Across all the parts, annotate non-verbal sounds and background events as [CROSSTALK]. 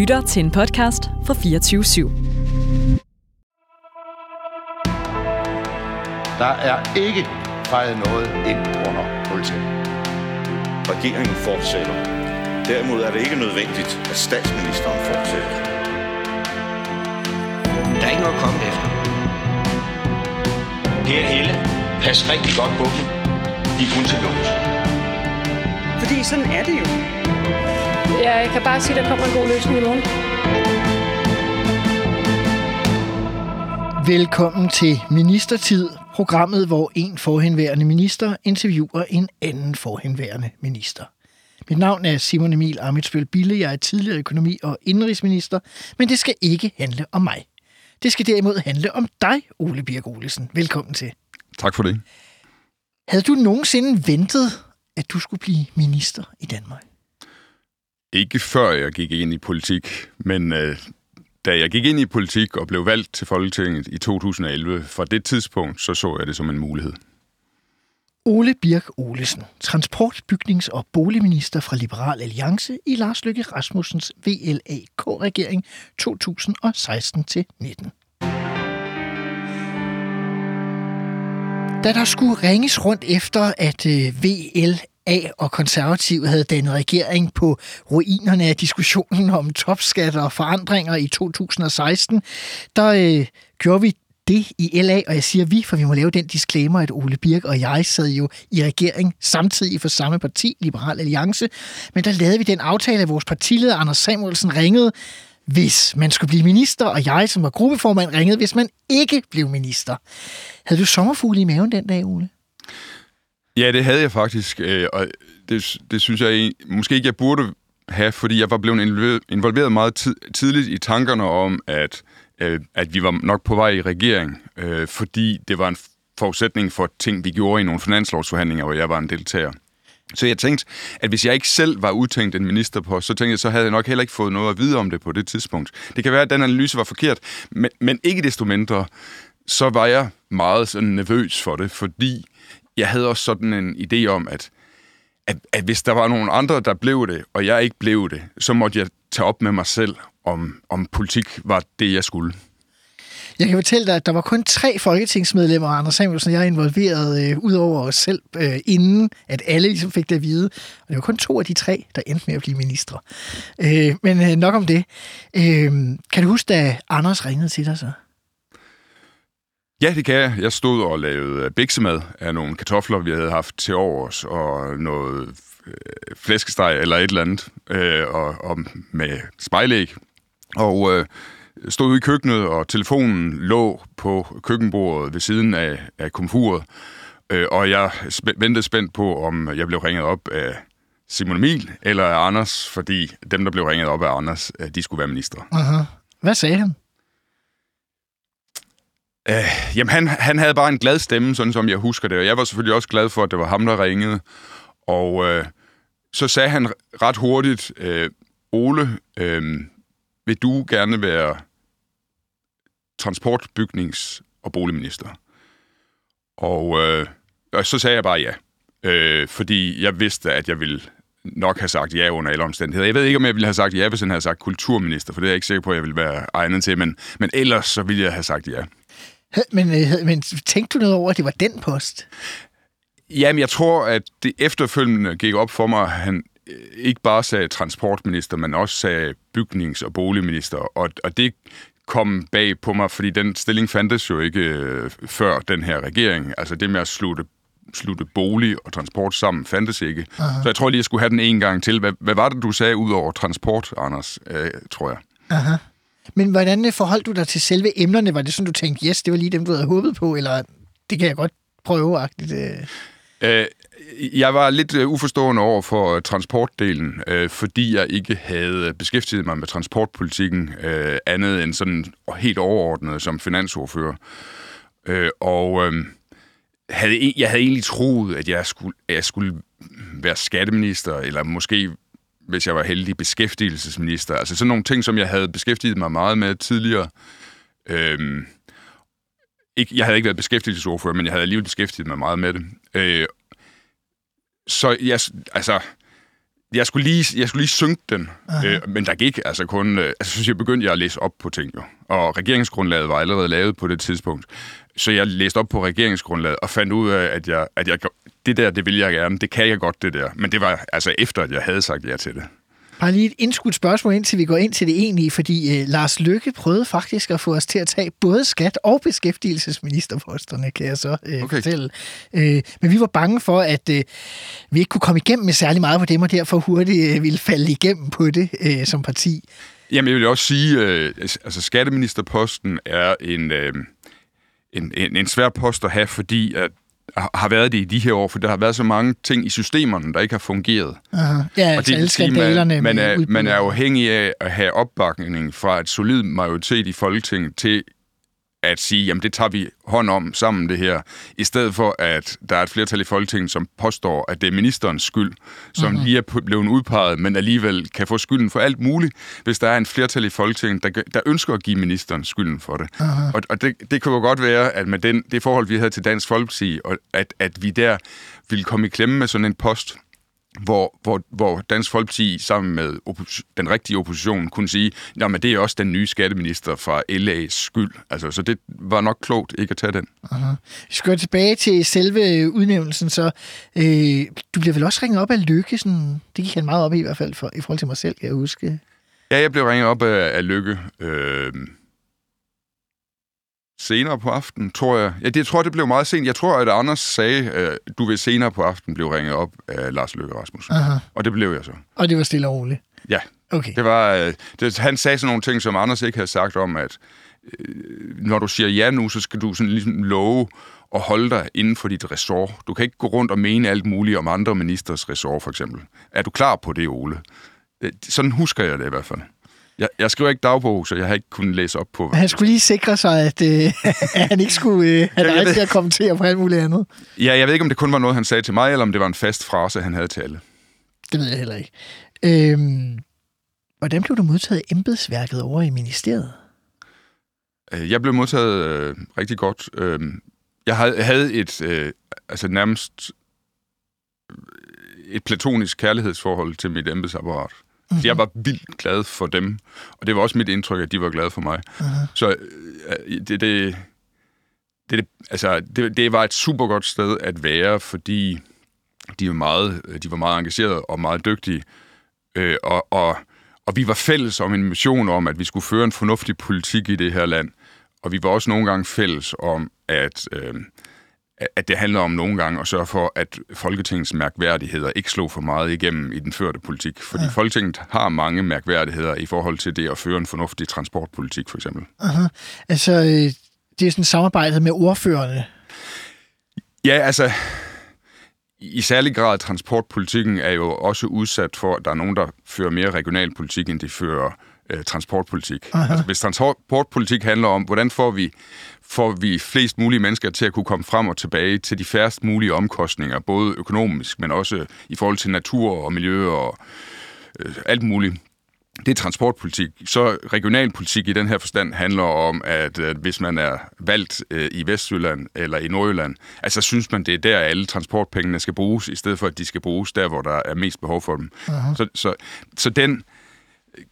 lytter til en podcast fra 24 /7. Der er ikke fejret noget ind under politiet. Regeringen fortsætter. Derimod er det ikke nødvendigt, at statsministeren fortsætter. Der er ikke noget at komme efter. Per Helle, pas rigtig godt på dem. De er kun til lås. Fordi sådan er det jo. Jeg kan bare sige, at der kommer en god løsning i morgen. Velkommen til Ministertid, programmet, hvor en forhenværende minister interviewer en anden forhenværende minister. Mit navn er Simon Emil Amitsbøl Bille. Jeg er tidligere økonomi- og indrigsminister, men det skal ikke handle om mig. Det skal derimod handle om dig, Ole Birk Olesen. Velkommen til. Tak for det. Havde du nogensinde ventet, at du skulle blive minister i Danmark? Ikke før jeg gik ind i politik, men øh, da jeg gik ind i politik og blev valgt til Folketinget i 2011, fra det tidspunkt, så så jeg det som en mulighed. Ole Birk Olesen, transport-, bygnings- og boligminister fra Liberal Alliance i Lars Løkke Rasmussens VLAK-regering 2016-19. Da der skulle ringes rundt efter, at øh, VL VLA og konservative havde dannet regering på ruinerne af diskussionen om topskatter og forandringer i 2016, der øh, gjorde vi det i LA, og jeg siger vi, for vi må lave den disclaimer, at Ole Birk og jeg sad jo i regering samtidig for samme parti, Liberal Alliance, men der lavede vi den aftale, at vores partileder Anders Samuelsen ringede, hvis man skulle blive minister, og jeg, som var gruppeformand, ringede, hvis man ikke blev minister. Havde du sommerfugle i maven den dag, Ole? Ja, det havde jeg faktisk, øh, og det, det synes jeg måske ikke, jeg burde have, fordi jeg var blevet involveret meget tid, tidligt i tankerne om, at øh, at vi var nok på vej i regering, øh, fordi det var en forudsætning for ting, vi gjorde i nogle finanslovsforhandlinger, hvor jeg var en deltager. Så jeg tænkte, at hvis jeg ikke selv var udtænkt en minister på, så tænkte jeg, så havde jeg nok heller ikke fået noget at vide om det på det tidspunkt. Det kan være, at den analyse var forkert, men, men ikke desto mindre, så var jeg meget sådan nervøs for det, fordi jeg havde også sådan en idé om, at, at, at hvis der var nogen andre, der blev det, og jeg ikke blev det, så måtte jeg tage op med mig selv, om, om politik var det, jeg skulle. Jeg kan fortælle dig, at der var kun tre folketingsmedlemmer, Anders Samuelsen og jeg involveret, øh, ud over os selv, øh, inden at alle ligesom fik det at vide. Og det var kun to af de tre, der endte med at blive ministre. Øh, men øh, nok om det. Øh, kan du huske, da Anders ringede til dig så? Ja, det kan jeg. Jeg stod og lavede øh, biksemad af nogle kartofler, vi havde haft til overs, og noget øh, flæskesteg eller et eller andet, øh, og, og med spejlæg. Og øh, stod ude i køkkenet, og telefonen lå på køkkenbordet ved siden af, af komfuret. Øh, og jeg sp- ventede spændt på, om jeg blev ringet op af Simon Emil eller af Anders, fordi dem, der blev ringet op af Anders, øh, de skulle være ministre. Aha. Hvad sagde han? Øh, jamen, han, han havde bare en glad stemme, sådan som jeg husker det. Og jeg var selvfølgelig også glad for, at det var ham, der ringede. Og øh, så sagde han ret hurtigt, øh, Ole, øh, vil du gerne være transport-, bygnings- og boligminister? Og, øh, og så sagde jeg bare ja, øh, fordi jeg vidste, at jeg ville nok have sagt ja under alle omstændigheder. Jeg ved ikke, om jeg ville have sagt ja, hvis han havde sagt kulturminister, for det er jeg ikke sikker på, at jeg ville være egnet til, men, men ellers så ville jeg have sagt ja. Men, øh, men tænkte du noget over, at det var den post? Jamen, jeg tror, at det efterfølgende gik op for mig, at han ikke bare sagde transportminister, men også sagde bygnings- og boligminister. Og, og det kom bag på mig, fordi den stilling fandtes jo ikke øh, før den her regering. Altså det med at slutte, slutte bolig og transport sammen fandtes ikke. Aha. Så jeg tror lige, jeg skulle have den en gang til. Hvad, hvad var det, du sagde ud over transport, Anders, øh, tror jeg? Aha. Men hvordan forholdt du dig til selve emnerne? Var det sådan, du tænkte, yes, det var lige dem, du havde håbet på, eller det kan jeg godt prøve -agtigt? Øh, jeg var lidt øh, uforstående over for øh, transportdelen, øh, fordi jeg ikke havde beskæftiget mig med transportpolitikken øh, andet end sådan helt overordnet som finansordfører. Øh, og øh, havde, e- jeg havde egentlig troet, at jeg skulle, at jeg skulle være skatteminister, eller måske, hvis jeg var heldig, beskæftigelsesminister. Altså sådan nogle ting, som jeg havde beskæftiget mig meget med tidligere. Øhm, ikke, jeg havde ikke været beskæftigelsesordfører, men jeg havde alligevel beskæftiget mig meget med det. Øh, så jeg, altså, jeg skulle lige, jeg skulle lige synke den, øh, men der gik altså kun... Øh, altså, synes jeg begyndte jeg at læse op på ting jo. Og regeringsgrundlaget var allerede lavet på det tidspunkt. Så jeg læste op på regeringsgrundlaget og fandt ud af, at jeg, at jeg, det der, det vil jeg gerne. Det kan jeg godt, det der. Men det var altså efter, at jeg havde sagt ja til det. Bare lige et indskudt spørgsmål, indtil vi går ind til det egentlige, fordi øh, Lars Lykke prøvede faktisk at få os til at tage både skat- og beskæftigelsesministerposterne, kan jeg så øh, Okay. fortælle. Øh, men vi var bange for, at øh, vi ikke kunne komme igennem med særlig meget på dem, og derfor hurtigt øh, ville falde igennem på det øh, som parti. Jamen, jeg vil også sige, øh, altså skatteministerposten er en, øh, en, en, en svær post at have, fordi at har været det i de her år, for der har været så mange ting i systemerne, der ikke har fungeret. Aha. Ja, altså alle vil sige, skandalerne man, man, er, man er afhængig af at have opbakning fra et solid majoritet i Folketinget til at sige, jamen det tager vi hånd om sammen det her, i stedet for at der er et flertal i Folketinget, som påstår, at det er ministerens skyld, som Mhm. lige er blevet udpeget, men alligevel kan få skylden for alt muligt, hvis der er en flertal i Folketinget, der, der ønsker at give ministeren skylden for det. Og, og det, det kunne jo godt være, at med den, det forhold, vi havde til Dansk Folkeparti, og at, at vi der ville komme i klemme med sådan en post, hvor, hvor, hvor Dansk Folkeparti sammen med den rigtige opposition kunne sige, at det er også den nye skatteminister fra LA's skyld. Altså, så det var nok klogt ikke at tage den. Vi skal gå tilbage til selve udnævnelsen, så øh, du bliver vel også ringet op af Lykke, sådan, det gik han meget op i i hvert fald for, i forhold til mig selv, kan jeg huske. Ja, jeg blev ringet op af, af Lykke øh, senere på aftenen, tror jeg. Ja, det, jeg tror, det blev meget sent. Jeg tror, at Anders sagde, øh, du vil senere på aftenen blive ringet op af Lars Løkke Rasmussen. Aha. Og det blev jeg så. Og det var stille og roligt. Ja, Okay. Det var, øh, det, han sagde sådan nogle ting, som Anders ikke havde sagt om, at øh, når du siger ja nu, så skal du sådan ligesom love at holde dig inden for dit ressort. Du kan ikke gå rundt og mene alt muligt om andre ministers ressort, for eksempel. Er du klar på det, Ole? Det, sådan husker jeg det i hvert fald. Jeg, jeg skriver ikke dagbog, så jeg har ikke kunnet læse op på... Han skulle lige sikre sig, at, øh, [LAUGHS] at han ikke skulle øh, have dig til at kommentere på alt muligt andet. Ja, jeg ved ikke, om det kun var noget, han sagde til mig, eller om det var en fast frase, han havde til alle. Det ved jeg heller ikke. Øhm, hvordan blev du modtaget embedsværket over i ministeriet? Øh, Jeg blev modtaget øh, rigtig godt. Øh, jeg havde, havde et øh, altså nærmest øh, et platonisk kærlighedsforhold til mit embedsapparat. Mm-hmm. Jeg var vildt glad for dem, og det var også mit indtryk, at de var glade for mig. Uh-huh. Så øh, det, det, det, det, altså, det, det var et super godt sted at være, fordi de var meget, de var meget engagerede og meget dygtige. Øh, og, og, og vi var fælles om en mission om, at vi skulle føre en fornuftig politik i det her land. Og vi var også nogle gange fælles om, at, øh, at det handler om nogle gange at sørge for, at Folketingets mærkværdigheder ikke slog for meget igennem i den førte politik. Fordi ja. Folketinget har mange mærkværdigheder i forhold til det at føre en fornuftig transportpolitik, for eksempel. Aha. Altså, øh, det er sådan samarbejdet med ordførerne. Ja, altså, i særlig grad transportpolitikken er jo også udsat for, at der er nogen, der fører mere regionalpolitik, end de fører øh, transportpolitik. Altså, hvis transportpolitik handler om, hvordan får vi, får vi flest mulige mennesker til at kunne komme frem og tilbage til de færrest mulige omkostninger, både økonomisk, men også i forhold til natur og miljø og øh, alt muligt. Det er transportpolitik. Så regionalpolitik i den her forstand handler om, at øh, hvis man er valgt øh, i Vestjylland eller i Nordjylland, altså synes man, det er der, alle transportpengene skal bruges, i stedet for, at de skal bruges der, hvor der er mest behov for dem. Så, så, så den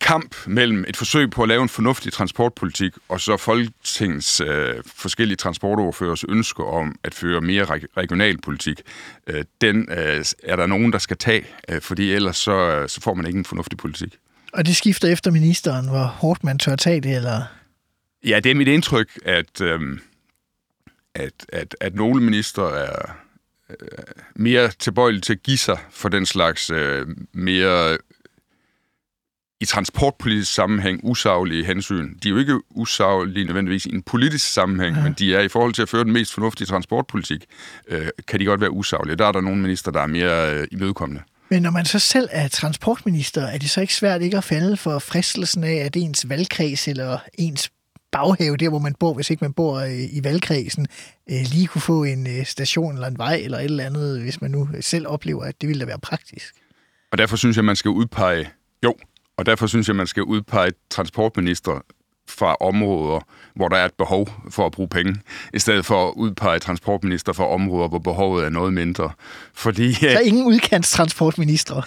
kamp mellem et forsøg på at lave en fornuftig transportpolitik, og så Folketingets øh, forskellige transportoverførers ønsker om at føre mere reg- regionalpolitik, øh, den øh, er der nogen, der skal tage, øh, fordi ellers så, øh, så får man ikke en fornuftig politik. Og det skifter efter ministeren, hvor hårdt man tør tage det, eller... Ja, det er mit indtryk, at, øhm, at, at, at nogle minister er øh, mere tilbøjelige til at give sig for den slags øh, mere i transportpolitisk sammenhæng usaglige hensyn. De er jo ikke usaglige nødvendigvis i en politisk sammenhæng, ja. men de er i forhold til at føre den mest fornuftige transportpolitik, øh, kan de godt være usaglige. Der er der nogle minister, der er mere øh, imødekommende. Men når man så selv er transportminister, er det så ikke svært ikke at falde for fristelsen af, at ens valgkreds eller ens baghave, der hvor man bor, hvis ikke man bor øh, i valgkredsen, øh, lige kunne få en øh, station eller en vej eller et eller andet, hvis man nu selv oplever, at det ville da være praktisk. Og derfor synes jeg, man skal udpege, jo, og derfor synes jeg, man skal udpege transportminister fra områder, hvor der er et behov for at bruge penge, i stedet for at udpege transportminister for områder, hvor behovet er noget mindre. Fordi Der er ingen udkantstransportministre.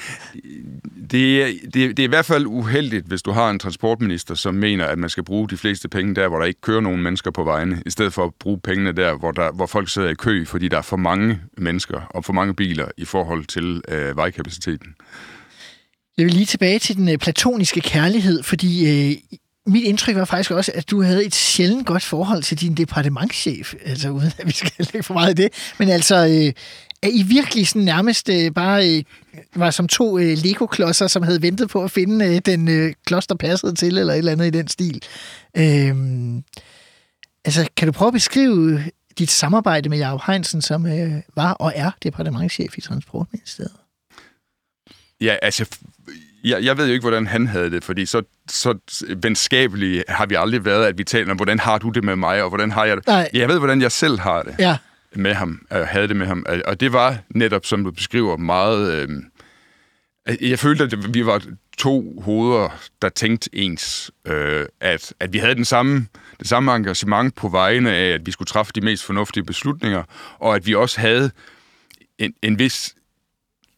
det, er, det, er- det er i hvert fald uheldigt, hvis du har en transportminister, som mener, at man skal bruge de fleste penge der, hvor der ikke kører nogen mennesker på vejene, i stedet for at bruge pengene der, hvor, der, hvor folk sidder i kø, fordi der er for mange mennesker og for mange biler i forhold til øh, vejkapaciteten. Jeg vil lige tilbage til den øh, platoniske kærlighed, fordi øh, mit indtryk var faktisk også, at du havde et sjældent godt forhold til din departementschef, altså uden at vi skal [LAUGHS] lægge for meget af det, men altså, øh, er I virkelig sådan nærmest øh, bare øh, var som to øh, Lego-klodser, som havde ventet på at finde øh, den øh, klods, der passede til, eller et eller andet i den stil. Øh, altså, kan du prøve at beskrive øh, dit samarbejde med Jacob Heinsen, som øh, var og er departementschef i Transportministeriet? Ja, altså, jeg, jeg ved jo ikke, hvordan han havde det, fordi så, så venskabelige har vi aldrig været, at vi taler om, hvordan har du det med mig, og hvordan har jeg det? Nej. Jeg ved, hvordan jeg selv har det Ja, med ham, øh, havde det med ham. Og det var netop, som du beskriver, meget... Øh, jeg følte, at vi var to hoveder, der tænkte ens. Øh, at, at vi havde den samme, det samme engagement på vegne af, at vi skulle træffe de mest fornuftige beslutninger, og at vi også havde en, en vis...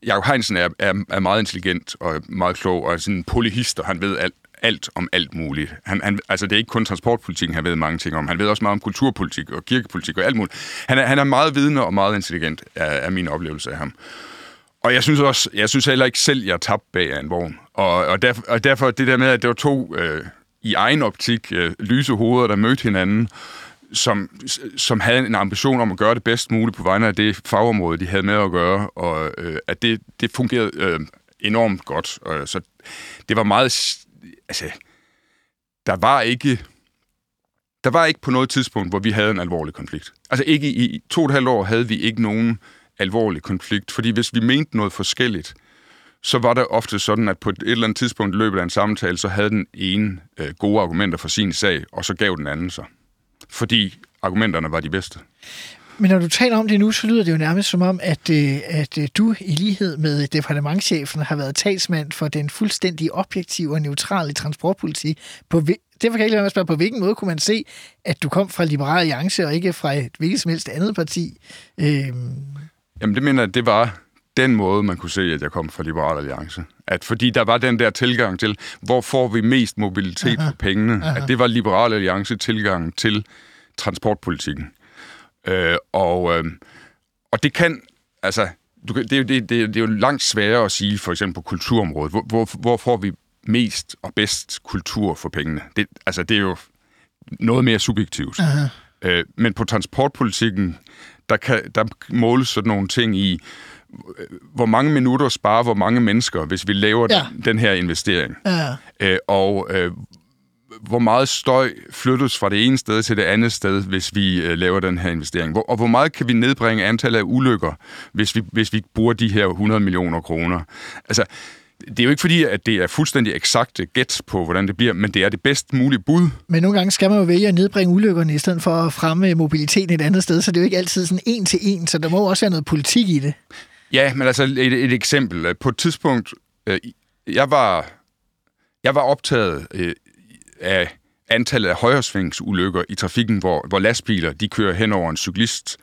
Jakob Heinsen er, er, er meget intelligent og meget klog, og er sådan en polyhist, og han ved alt, alt om alt muligt. Han, han, altså, det er ikke kun transportpolitikken, han ved mange ting om. Han ved også meget om kulturpolitik og kirkepolitik og alt muligt. Han er, han er meget vidende og meget intelligent, er, er min oplevelse af ham. Og jeg synes også, jeg synes heller ikke selv, jeg tabte bag af en vogn. Og, og, derfor, og derfor det der med, at det var to øh, i egen optik øh, lyse hoveder, der mødte hinanden, som, som havde en ambition om at gøre det bedst muligt på vegne af det fagområde, de havde med at gøre, og øh, at det, det fungerede øh, enormt godt. Og, så det var meget... Altså, der var ikke... Der var ikke på noget tidspunkt, hvor vi havde en alvorlig konflikt. Altså ikke i, i to og et halvt år havde vi ikke nogen alvorlig konflikt, fordi hvis vi mente noget forskelligt, så var det ofte sådan, at på et eller andet tidspunkt i løbet af en samtale, så havde den ene øh, gode argumenter for sin sag, og så gav den anden sig. Fordi argumenterne var de bedste. Men når du taler om det nu, så lyder det jo nærmest som om, at, øh, at øh, du i lighed med departementchefen har været talsmand for den fuldstændig objektive og neutrale transportpolitik. På, derfor kan jeg ikke lade spørge, på hvilken måde kunne man se, at du kom fra Liberal Alliance og ikke fra et hvilket som helst andet parti? Øhm, Jamen det mener jeg, det var den måde, man kunne se, at jeg kom fra Liberal Alliance. At fordi der var den der tilgang til, hvor får vi mest mobilitet for pengene, at det var Liberal Alliance tilgangen til transportpolitikken. Øh, og, øh, og det kan, altså, du det, er jo- det, det, det er jo langt sværere at sige, for eksempel på kulturområdet, hvor, hvor, hvor får vi mest og bedst kultur for pengene? Det, altså, det er jo noget mere subjektivt. Øh, men på transportpolitikken, der, kan, der måles sådan nogle ting i, øh, hvor mange minutter sparer hvor mange mennesker, hvis vi laver Ja. den, den her investering. ja. Øh, og øh, hvor meget støj flyttes fra det ene sted til det andet sted, hvis vi øh, laver den her investering? Hvor, og hvor meget kan vi nedbringe antallet af ulykker, hvis vi, hvis vi bruger de her 100 millioner kroner? Altså, det er jo ikke fordi, at det er fuldstændig eksakte gæt på, hvordan det bliver, men det er det bedst mulige bud. Men nogle gange skal man jo vælge at nedbringe ulykkerne, i stedet for at fremme mobiliteten et andet sted, så det er jo ikke altid sådan en til en, så der må også være noget politik i det. Ja, men altså et, et eksempel. På et tidspunkt, øh, jeg var, jeg var optaget øh, af antallet af højresvingsulykker i trafikken, hvor, hvor lastbiler de kører hen over en cyklist.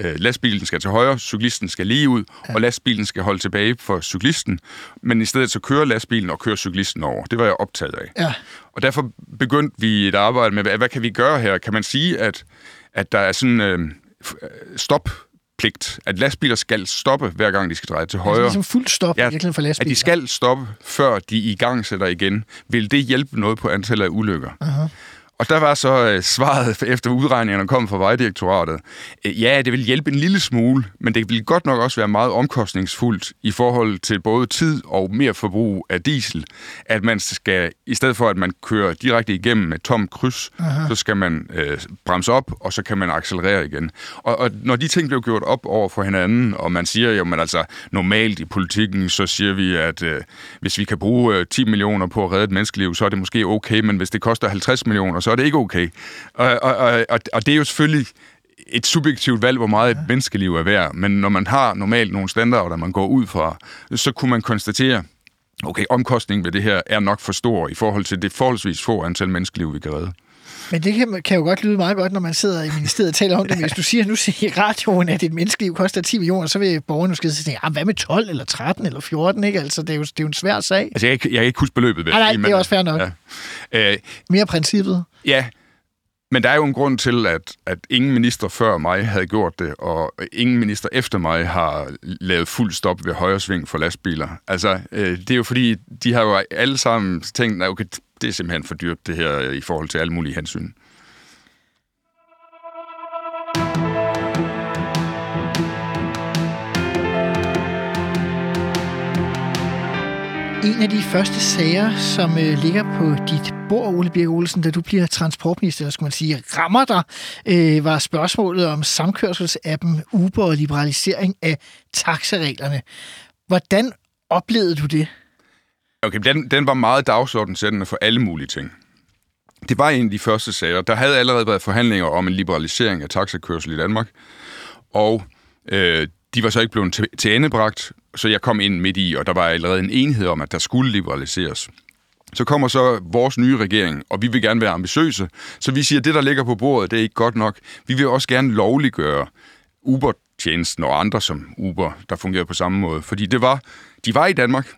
Øh, lastbilen skal til højre, cyklisten skal lige ud, ja. og lastbilen skal holde tilbage for cyklisten. Men i stedet så kører lastbilen og kører cyklisten over. Det var jeg optaget af. Ja. Og derfor begyndte vi et arbejde med, hvad, hvad kan vi gøre her? Kan man sige, at, at der er sådan øh, f- stoppligt, at lastbiler skal stoppe, hver gang de skal dreje til Det er højre? ligesom fuld stop ja, virkelig for at lastbiler. de skal stoppe, før de i gang sætter igen. Vil det hjælpe noget på antallet af ulykker? Aha. Og der var så øh, svaret [LAUGHS] efter udregningerne kom fra Vejdirektoratet. Øh, ja, det vil hjælpe en lille smule, men det vil godt nok også være meget omkostningsfuldt i forhold til både tid og mere forbrug af diesel. At man skal, i stedet for at man kører direkte igennem med tom kryds, Aha. så skal man øh, bremse op, og så kan man accelerere igen. Og, og når de ting blev gjort op over for hinanden, og man siger jo, men altså normalt i politikken, så siger vi, at øh, hvis vi kan bruge øh, 10 millioner på at redde et menneskeliv, så er det måske okay, men hvis det koster 50 millioner, så er det ikke okay. Og, og, og, og, det er jo selvfølgelig et subjektivt valg, hvor meget et menneskeliv er værd, men når man har normalt nogle standarder, man går ud fra, så kunne man konstatere, okay, omkostningen ved det her er nok for stor i forhold til det forholdsvis få antal menneskeliv, vi kan redde. Men det kan, kan jo godt lyde meget godt, når man sidder i ministeriet og taler om det. Men hvis du siger nu siger i radioen, at et menneskeliv koster 10 millioner, så vil borgerne måske sige, hvad med 12 eller 13 eller 14? Ikke? Altså, det, er jo, det er jo en svær sag. Altså, jeg, kan jeg kan ikke huske beløbet. jeg Nej, det er også fair nok. Ja. Øh, Mere princippet. Ja, men der er jo en grund til, at, at ingen minister før mig havde gjort det, og ingen minister efter mig har lavet fuld stop ved højre sving for lastbiler. Altså, øh, det er jo fordi, de har jo alle sammen tænkt, at okay, det er simpelthen for dyrt, det her, øh, i forhold til alle mulige hensyn. En af de første sager, som øh, ligger på dit bord, Ole Birk Olsen, da du bliver transportminister, eller skulle man sige, rammer dig, øh, var spørgsmålet om samkørselsappen Uber og liberalisering af taxareglerne. Hvordan oplevede du det? Okay, den, den var meget dagsordensættende for alle mulige ting. Det var en af de første sager. Der havde allerede været forhandlinger om en liberalisering af taxakørsel i Danmark, og øh, de var så ikke blevet til, til endebragt, så jeg kom ind midt i, og der var allerede en enighed om, at der skulle liberaliseres. Så kommer så vores nye regering, og vi vil gerne være ambitiøse, så vi siger, at det, der ligger på bordet, det er ikke godt nok. Vi vil også gerne lovliggøre Uber-tjenesten og andre som Uber, der fungerer på samme måde. Fordi det var, de var i Danmark,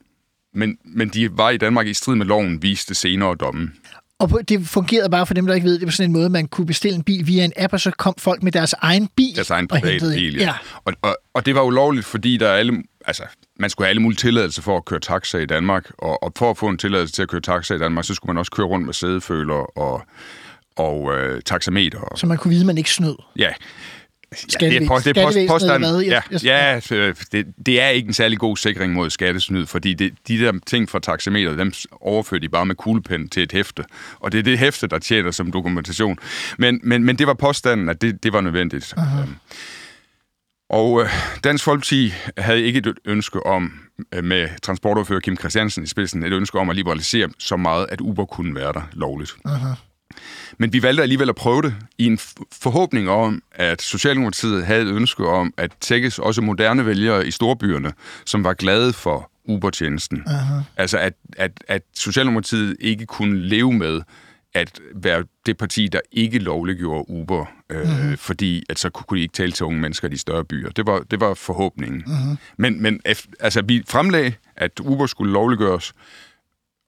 men, men de var i Danmark i strid med loven, viste senere dommen. Og på- det fungerede bare for dem, der ikke ved, det var sådan en måde, man kunne bestille en bil via en app, og så kom folk med deres egen bil Deres egen og private hentede bil, ind. ja. Og, og, og det var ulovligt, fordi der er alle, altså, man skulle have alle mulige tilladelser for at køre taxa i Danmark, og, og for at få en tilladelse til at køre taxa i Danmark, så skulle man også køre rundt med sædeføler og, og øh, taxameter. Så man kunne vide, at man ikke snød. ja. Skattevæsen- det er, post, det er post, ja, Jeg- ja øh, det, det er ikke en særlig god sikring mod skattesnyd, fordi det, de der ting fra taxameter, dem overfører de bare med kuglepen til et hæfte, og det er det hæfte, der tjener som dokumentation. Men, men, men det var påstanden, at det, det var nødvendigt. Øhm, Og øh, Dansk Folkeparti havde ikke et ønske om, øh, med transportoverfører Kim Christiansen i spidsen, et ønske om at liberalisere så meget, at Uber kunne være der lovligt. Men vi valgte alligevel at prøve det i en forhåbning om, at Socialdemokratiet havde et ønske om at tækkes også moderne vælgere i storbyerne, som var glade for Uber-tjenesten. Altså at, at, at Socialdemokratiet ikke kunne leve med at være det parti, der ikke lovliggjorde Uber, øh, mm-hmm. fordi at så kunne de ikke tale til unge mennesker i de større byer. Det var, det var forhåbningen. Mm-hmm. Men, men altså, vi fremlagde, at Uber skulle lovliggøres,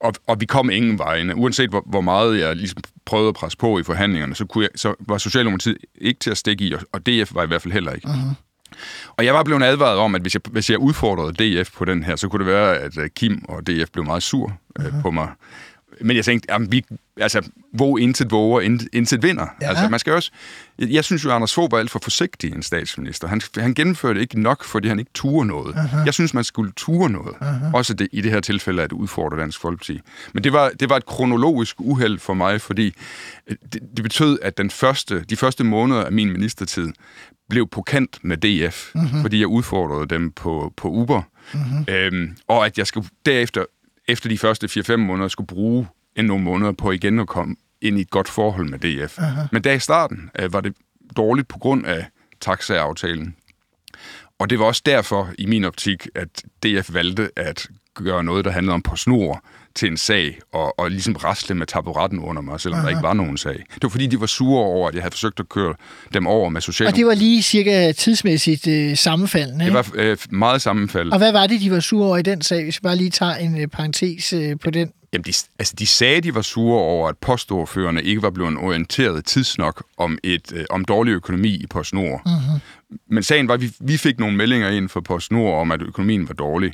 og, og vi kom ingen vegne. Uanset hvor, hvor meget jeg ligesom prøvede at presse på i forhandlingerne, så, kunne jeg, så var Socialdemokratiet ikke til at stikke i, og, og DF var i hvert fald heller ikke. Uh-huh. Og jeg var blevet advaret om, at hvis jeg, hvis jeg udfordrede DF på den her, så kunne det være, at øh, Kim og DF blev meget sur uh-huh. på mig. Men jeg tænkte, jamen, vi, altså, hvor intet våger, intet, vinder. Ja. Altså, man skal også, jeg, synes jo, Anders Fogh var alt for forsigtig en statsminister. Han, han gennemførte ikke nok, fordi han ikke turde noget. Uh-huh. Jeg synes, man skulle ture noget. Uh-huh. Også det, i det her tilfælde at udfordre Dansk Folkeparti. Men det var, det var et kronologisk uheld for mig, fordi øh, det, det betød, at den første, de første måneder af min ministertid blev på kant med DF, uh-huh. fordi jeg udfordrede dem på, på Uber. Uh-huh. Øhm, og at jeg skulle derefter efter de første 4-5 måneder skulle bruge en nogle måneder på igen at komme ind i et godt forhold med DF. Aha. Men der i starten øh, var det dårligt på grund af taxa-aftalen. Og det var også derfor, i min optik, at DF valgte at gøre noget, der handlede om på snor til en sag, og, og ligesom rasle med taburetten under mig, selvom Aha. der ikke var nogen sag. Det var fordi, de var sure over, at jeg havde forsøgt at køre dem over med Og socialdemokrater. det var lige cirka tidsmæssigt øh, sammenfaldende. Det var øh, meget sammenfald. Og hvad var det, de var sure over i den sag, hvis vi bare lige tager en øh, parentes øh, på den? Jamen, de, altså, de sagde, de var sure over, at postordførerne ikke var blevet orienteret tidsnok om, et, øh, om dårlig økonomi i PostNord. Mm-hmm. Men sagen var, at vi, vi fik nogle meldinger ind fra PostNord om, at økonomien var dårlig.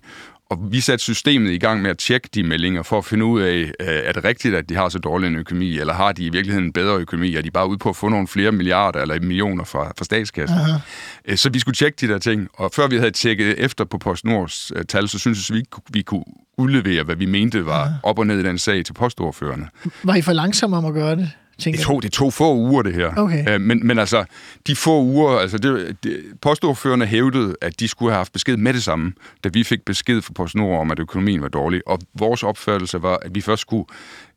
Og vi satte systemet i gang med at tjekke de meldinger for at finde ud af, øh, er det rigtigt, at de har så dårlig en økonomi, eller har de i virkeligheden en bedre økonomi? Er de bare ude på at få nogle flere milliarder eller millioner fra, fra statskassen? Uh-huh. Så vi skulle tjekke de der ting, og før vi havde tjekket efter på PostNords uh, tal, så syntes vi, ikke, vi kunne udlevere, hvad vi mente var uh-huh. op og ned i den sag til postordførerne. Var I for langsomme om at gøre det? Tænker Det tog, det tog få uger, det her. Okay. Øh, men, men altså, de få uger, altså det, det, postordførerne hævdede, at de skulle have haft besked med det samme, da vi fik besked fra PostNord om, at økonomien var dårlig. Og vores opfattelse var, at vi først skulle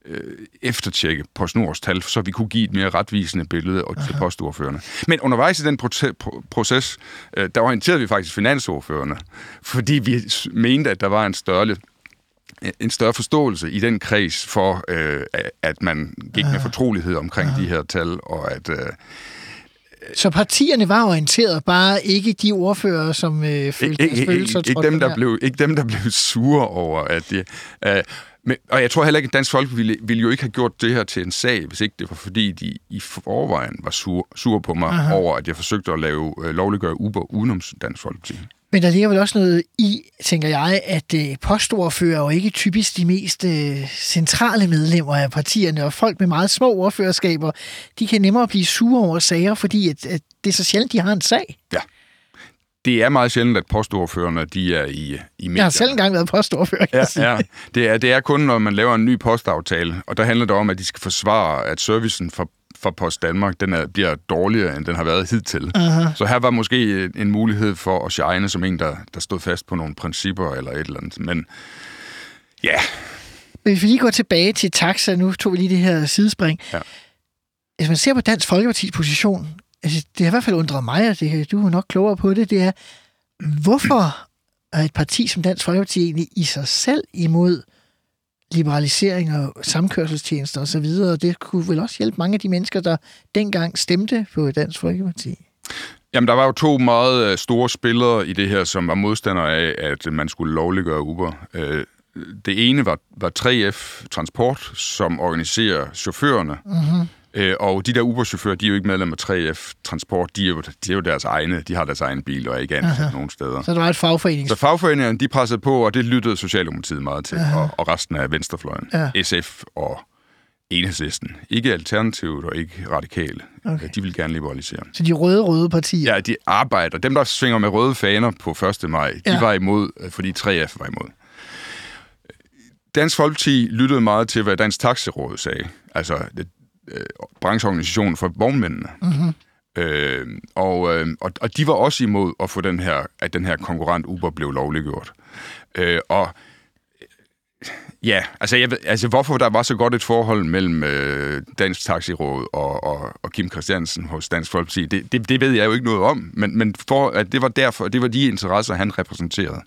øh, eftertjekke PostNords tal, så vi kunne give et mere retvisende billede og til postordførerne. Men undervejs i den proce- pro- proces, øh, der orienterede vi faktisk finansordførerne, fordi vi mente, at der var en større en større forståelse i den kreds for, øh, at man gik med fortrolighed omkring de her tal, og at... Øh, Så partierne var orienteret, bare ikke de ordfører, som øh, følte deres følelser ikke, trådt dem, der blev, ikke dem, der blev sure over, at det... Øh, men, og jeg tror heller ikke, at Dansk Folk ville, ville jo ikke have gjort det her til en sag, hvis ikke det var fordi, de i forvejen var sur, sur på mig Aha. over, at jeg forsøgte at lave øh, lovliggøre Uber udenom Dansk Folkeparti. Men der ligger vel også noget i, tænker jeg, at øh, postordfører er jo ikke typisk de mest øh, centrale medlemmer af partierne, og folk med meget små ordførerskaber, de kan nemmere blive sure over sager, fordi at, at det er så sjældent, de har en sag. Ja. Det er meget sjældent, at postordførerne de er i, i medierne. Jeg har selv engang været postordfører, Ja, ja. Det, er, det er kun, når man laver en ny postaftale, og der handler det om, at de skal forsvare, at servicen for, for Post Danmark den er, bliver dårligere, end den har været hidtil. Aha. Så her var måske en, en mulighed for at shine som en, der, der stod fast på nogle principper eller et eller andet. Men ja, Men hvis vi lige går tilbage til taxa, nu tog vi lige det her sidespring. Ja. Hvis man ser på Dansk Folkepartis position, altså, det har i hvert fald undret mig, og det, du er nok klogere på det, det er, hvorfor er et parti som Dansk Folkeparti egentlig i sig selv imod liberalisering og samkørselstjenester osv., og det kunne vel også hjælpe mange af de mennesker, der dengang stemte på Dansk Folkeparti. Jamen, der var jo to meget øh, store spillere i det her, som var modstandere af, at man skulle lovliggøre Uber. Øh, Det ene var, var 3F Transport, som organiserer chaufførerne. Mm-hmm. Og de der Uber-chauffører, de er jo ikke medlem af 3F Transport. De er jo, de er jo deres egne. De har deres egen bil og er ikke ansat uh-huh. nogen steder. Så der var et fagforenings... Så fagforeningerne, de pressede på, og det lyttede Socialdemokratiet meget til, og, og resten af venstrefløjen. Ja. SF og Enhedslisten. Ikke Alternativet og ikke Radikale. Okay. De vil gerne liberalisere. Så de røde-røde partier. Ja, de arbejder. Dem, der svinger med røde faner på 1. maj, de Ja. var imod, øh, fordi 3F var imod. Dansk Folkeparti lyttede meget til, hvad Dansk Taxiråd sagde. Altså øh, brancheorganisationen for vognmændene. Mm-hmm. Øh, og, øh, og, og de var også imod at få den her, at den her konkurrent Uber blev lovliggjort. Øh, og Ja, altså, jeg ved, altså hvorfor der var så godt et forhold mellem øh, Dansk Taxiråd og, og, og Kim Christiansen hos Dansk Folkeparti, det, det, det ved jeg jo ikke noget om, men, men for, at det var derfor, det var de interesser, han repræsenterede.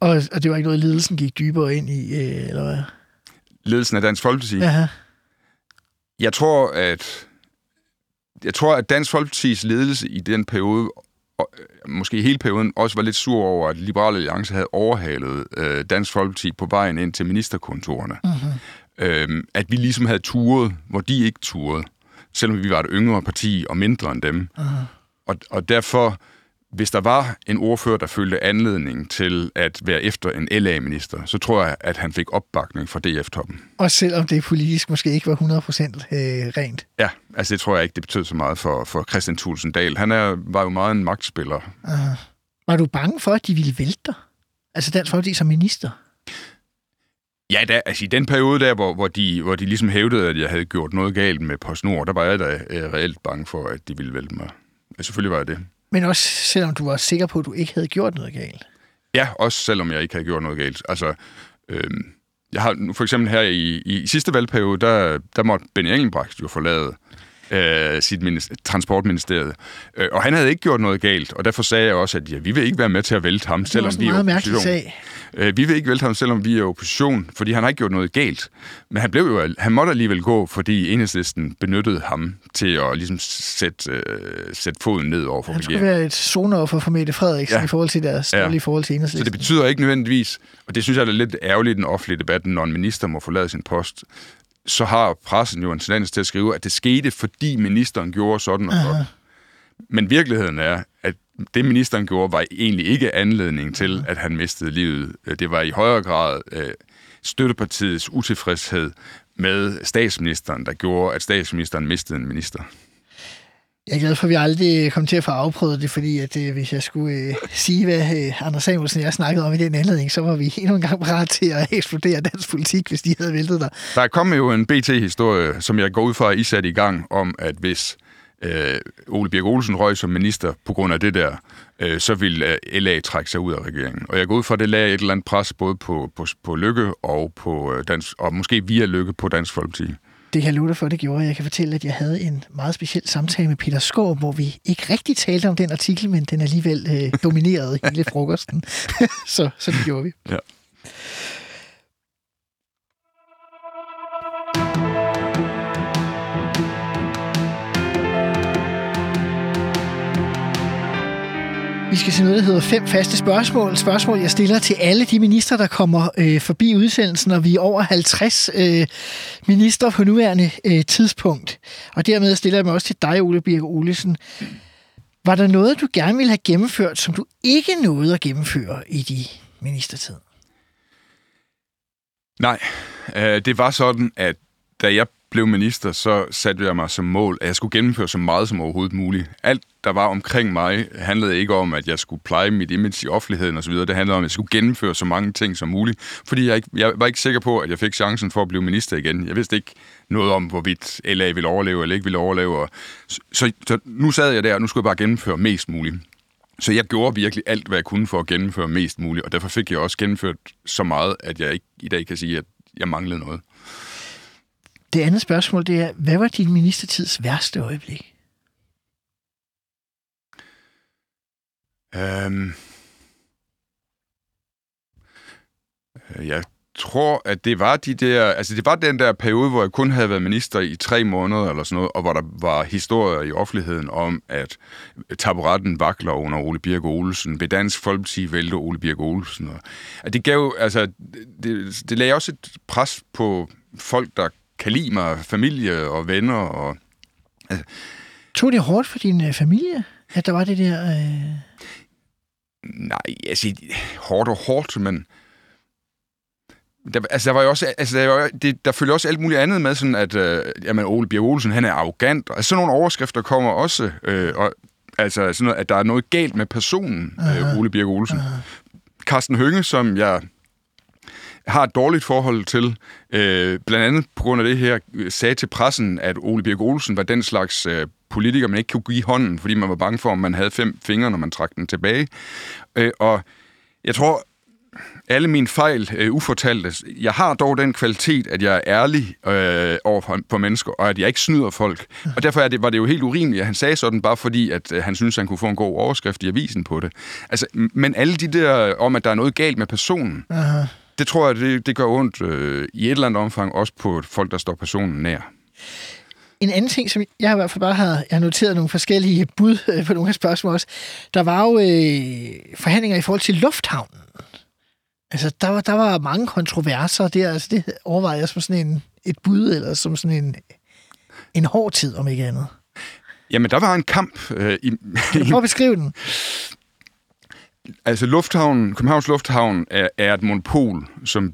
Og, og det var ikke noget, ledelsen gik dybere ind i, øh, eller hvad? Ledelsen af Dansk Folkeparti. Aha. Jeg tror, at jeg tror, at Dansk Folkepartis ledelse i den periode, og øh, måske hele perioden, også var lidt sur over, at Liberale Alliance havde overhalet øh, Dansk Folkeparti på vejen ind til ministerkontorerne. Mm-hmm. Øhm, at vi ligesom havde turet, hvor de ikke turede, selvom vi var et yngre parti og mindre end dem. Uh-huh. Og, og derfor, hvis der var en ordfører, der følte anledning til at være efter en LA-minister, så tror jeg, at han fik opbakning fra DF-toppen. Også selvom det politisk måske ikke var 100% øh, rent. Ja, altså det tror jeg ikke, det betød så meget for, for Christian Thulsen Dahl. Han er, var jo meget en magtspiller. Var du bange for, at de ville vælte dig? Altså Dansk Folkeparti som minister? Ja, da, altså i den periode der, hvor, hvor, de, hvor de ligesom hævdede, at jeg havde gjort noget galt med PostNord, der var jeg da øh, reelt bange for, at de ville vælte mig. Ja, selvfølgelig var jeg det. Men også selvom du var sikker på, at du ikke havde gjort noget galt. Ja, også selvom jeg ikke havde gjort noget galt. Altså, øh, jeg har nu for eksempel her i, i sidste valgperiode, der, der måtte Benny Engelbrecht jo forlade øh, sit minister, transportministeriet. Øh, og han havde ikke gjort noget galt, og derfor sagde jeg også, at ja, vi vil ikke være med til at vælte ham, selvom vi er opposition. sag. Øh, vi vil ikke vælte ham, selvom vi er opposition, fordi han har ikke gjort noget galt. Men han, blev jo, han måtte alligevel gå, fordi enhedslisten benyttede ham til at ligesom sætte, øh, sætte foden ned over for Han skulle være et zonoffer for Mette Frederiksen ja. I forhold til deres Ja. dårlige forhold til Så enhedslisten. det betyder ikke nødvendigvis, og det synes jeg er lidt ærgerligt i den offentlige debat, når en minister må forlade sin post, så har pressen jo en tendens til at skrive, at det skete, fordi ministeren gjorde sådan og sådan. Men virkeligheden er, at det ministeren gjorde, var egentlig ikke anledning til, at han mistede livet. Det var i højere grad øh, støttepartiets utilfredshed med statsministeren, der gjorde, at statsministeren mistede en minister. Jeg er glad for, at vi aldrig kom til at få afprøvet det, fordi at, øh, hvis jeg skulle øh, sige, hvad øh, Anders Samuelsen og jeg snakkede om i den anledning, så var vi endnu en gang parat til at [LAUGHS] eksplodere dansk politik, hvis de havde væltet dig. Der er kommet jo en BT-historie, som jeg går ud fra, at I satte i gang, om at hvis øh, Ole Birk Olsen røg som minister på grund af det der, øh, så ville øh, LA trække sig ud af regeringen. Og jeg går ud fra, at det lagde et eller andet pres både på, på, på Lykke og, på øh, dansk, og måske via Lykke på Dansk Folkeparti. Det kan jeg love dig for, det gjorde. Jeg kan fortælle, at jeg havde en meget speciel samtale med Peter Skov, hvor vi ikke rigtig talte om den artikel, men den alligevel øh, dominerede hele frokosten. [LAUGHS] så, så det gjorde vi. Ja. Vi skal til noget, der hedder fem faste spørgsmål. Spørgsmål, jeg stiller til alle de minister, der kommer øh, forbi udsendelsen, og vi er over 50 øh, minister på nuværende øh, tidspunkt. Og dermed stiller jeg mig også til dig, Ole Birk Olesen. Var der noget, du gerne ville have gennemført, som du ikke nåede at gennemføre i de ministertid? Nej, øh, det var sådan, at da jeg blev minister, så satte jeg mig som mål, at jeg skulle gennemføre så meget som overhovedet muligt. Alt, der var omkring mig, handlede ikke om, at jeg skulle pleje mit image i offentligheden osv. Det handlede om, at jeg skulle gennemføre så mange ting som muligt, fordi jeg, ikke, jeg var ikke sikker på, at jeg fik chancen for at blive minister igen. Jeg vidste ikke noget om, hvorvidt LA ville overleve eller ikke ville overleve. Og så, så, så nu sad jeg der, og nu skulle jeg bare gennemføre mest muligt. Så jeg gjorde virkelig alt, hvad jeg kunne for at gennemføre mest muligt, og derfor fik jeg også gennemført så meget, at jeg ikke i dag kan sige, at jeg manglede noget. Det andet spørgsmål, det er, hvad var din ministertids værste øjeblik? Øhm, øh, jeg tror, at det var de der, altså det var den der periode, hvor jeg kun havde været minister i tre måneder eller sådan noget, og hvor der var historier i offentligheden om, at taburetten vakler under Ole Birk Olsen, ved Dansk Folkeparti vælte Ole Birk Olsen. Og, at det gav, altså, det, det lagde også et pres på folk, der kan lide mig, familie og venner. Og, altså. Tog det hårdt for din øh, familie, at der var det der... Øh... Nej, altså hårdt og hårdt, men... Der, altså, der var jo også, altså, der, var, det, der følger også alt muligt andet med, sådan at, øh, jamen, Ole Bjerg Olsen, han er arrogant, og altså, sådan nogle overskrifter kommer også, øh, og, altså, sådan noget, at der er noget galt med personen, øh, Ole Bjerg Olsen. Uh-huh. Carsten Hønge, som jeg har et dårligt forhold til, øh, blandt andet på grund af det her, sagde til pressen, at Ole Birk Olsen var den slags øh, politiker, man ikke kunne give hånden, fordi man var bange for, om man havde fem fingre, når man trak den tilbage. Øh, og jeg tror, alle mine fejl øh, ufortalte. Jeg har dog den kvalitet, at jeg er ærlig øh, over for, for mennesker, og at jeg ikke snyder folk. Og derfor er det, var det jo helt urimeligt, at han sagde sådan, bare fordi, at øh, han synes han kunne få en god overskrift i avisen på det. Altså, men alle de der om, at der er noget galt med personen, Aha det tror jeg, det, det gør ondt øh, i et eller andet omfang, også på folk, der står personen nær. En anden ting, som jeg i hvert fald bare har, jeg har noteret nogle forskellige bud øh, på nogle af spørgsmål også. Der var jo øh, forhandlinger i forhold til lufthavnen. Altså, der var, der var mange kontroverser der. Altså, det overvejede jeg som sådan en, et bud, eller som sådan en, en hård tid, om ikke andet. Jamen, der var en kamp. Øh, i, kan du prøve at beskrive den? [LAUGHS] Altså Lufthavnen, Københavns Lufthavn er, er et monopol, som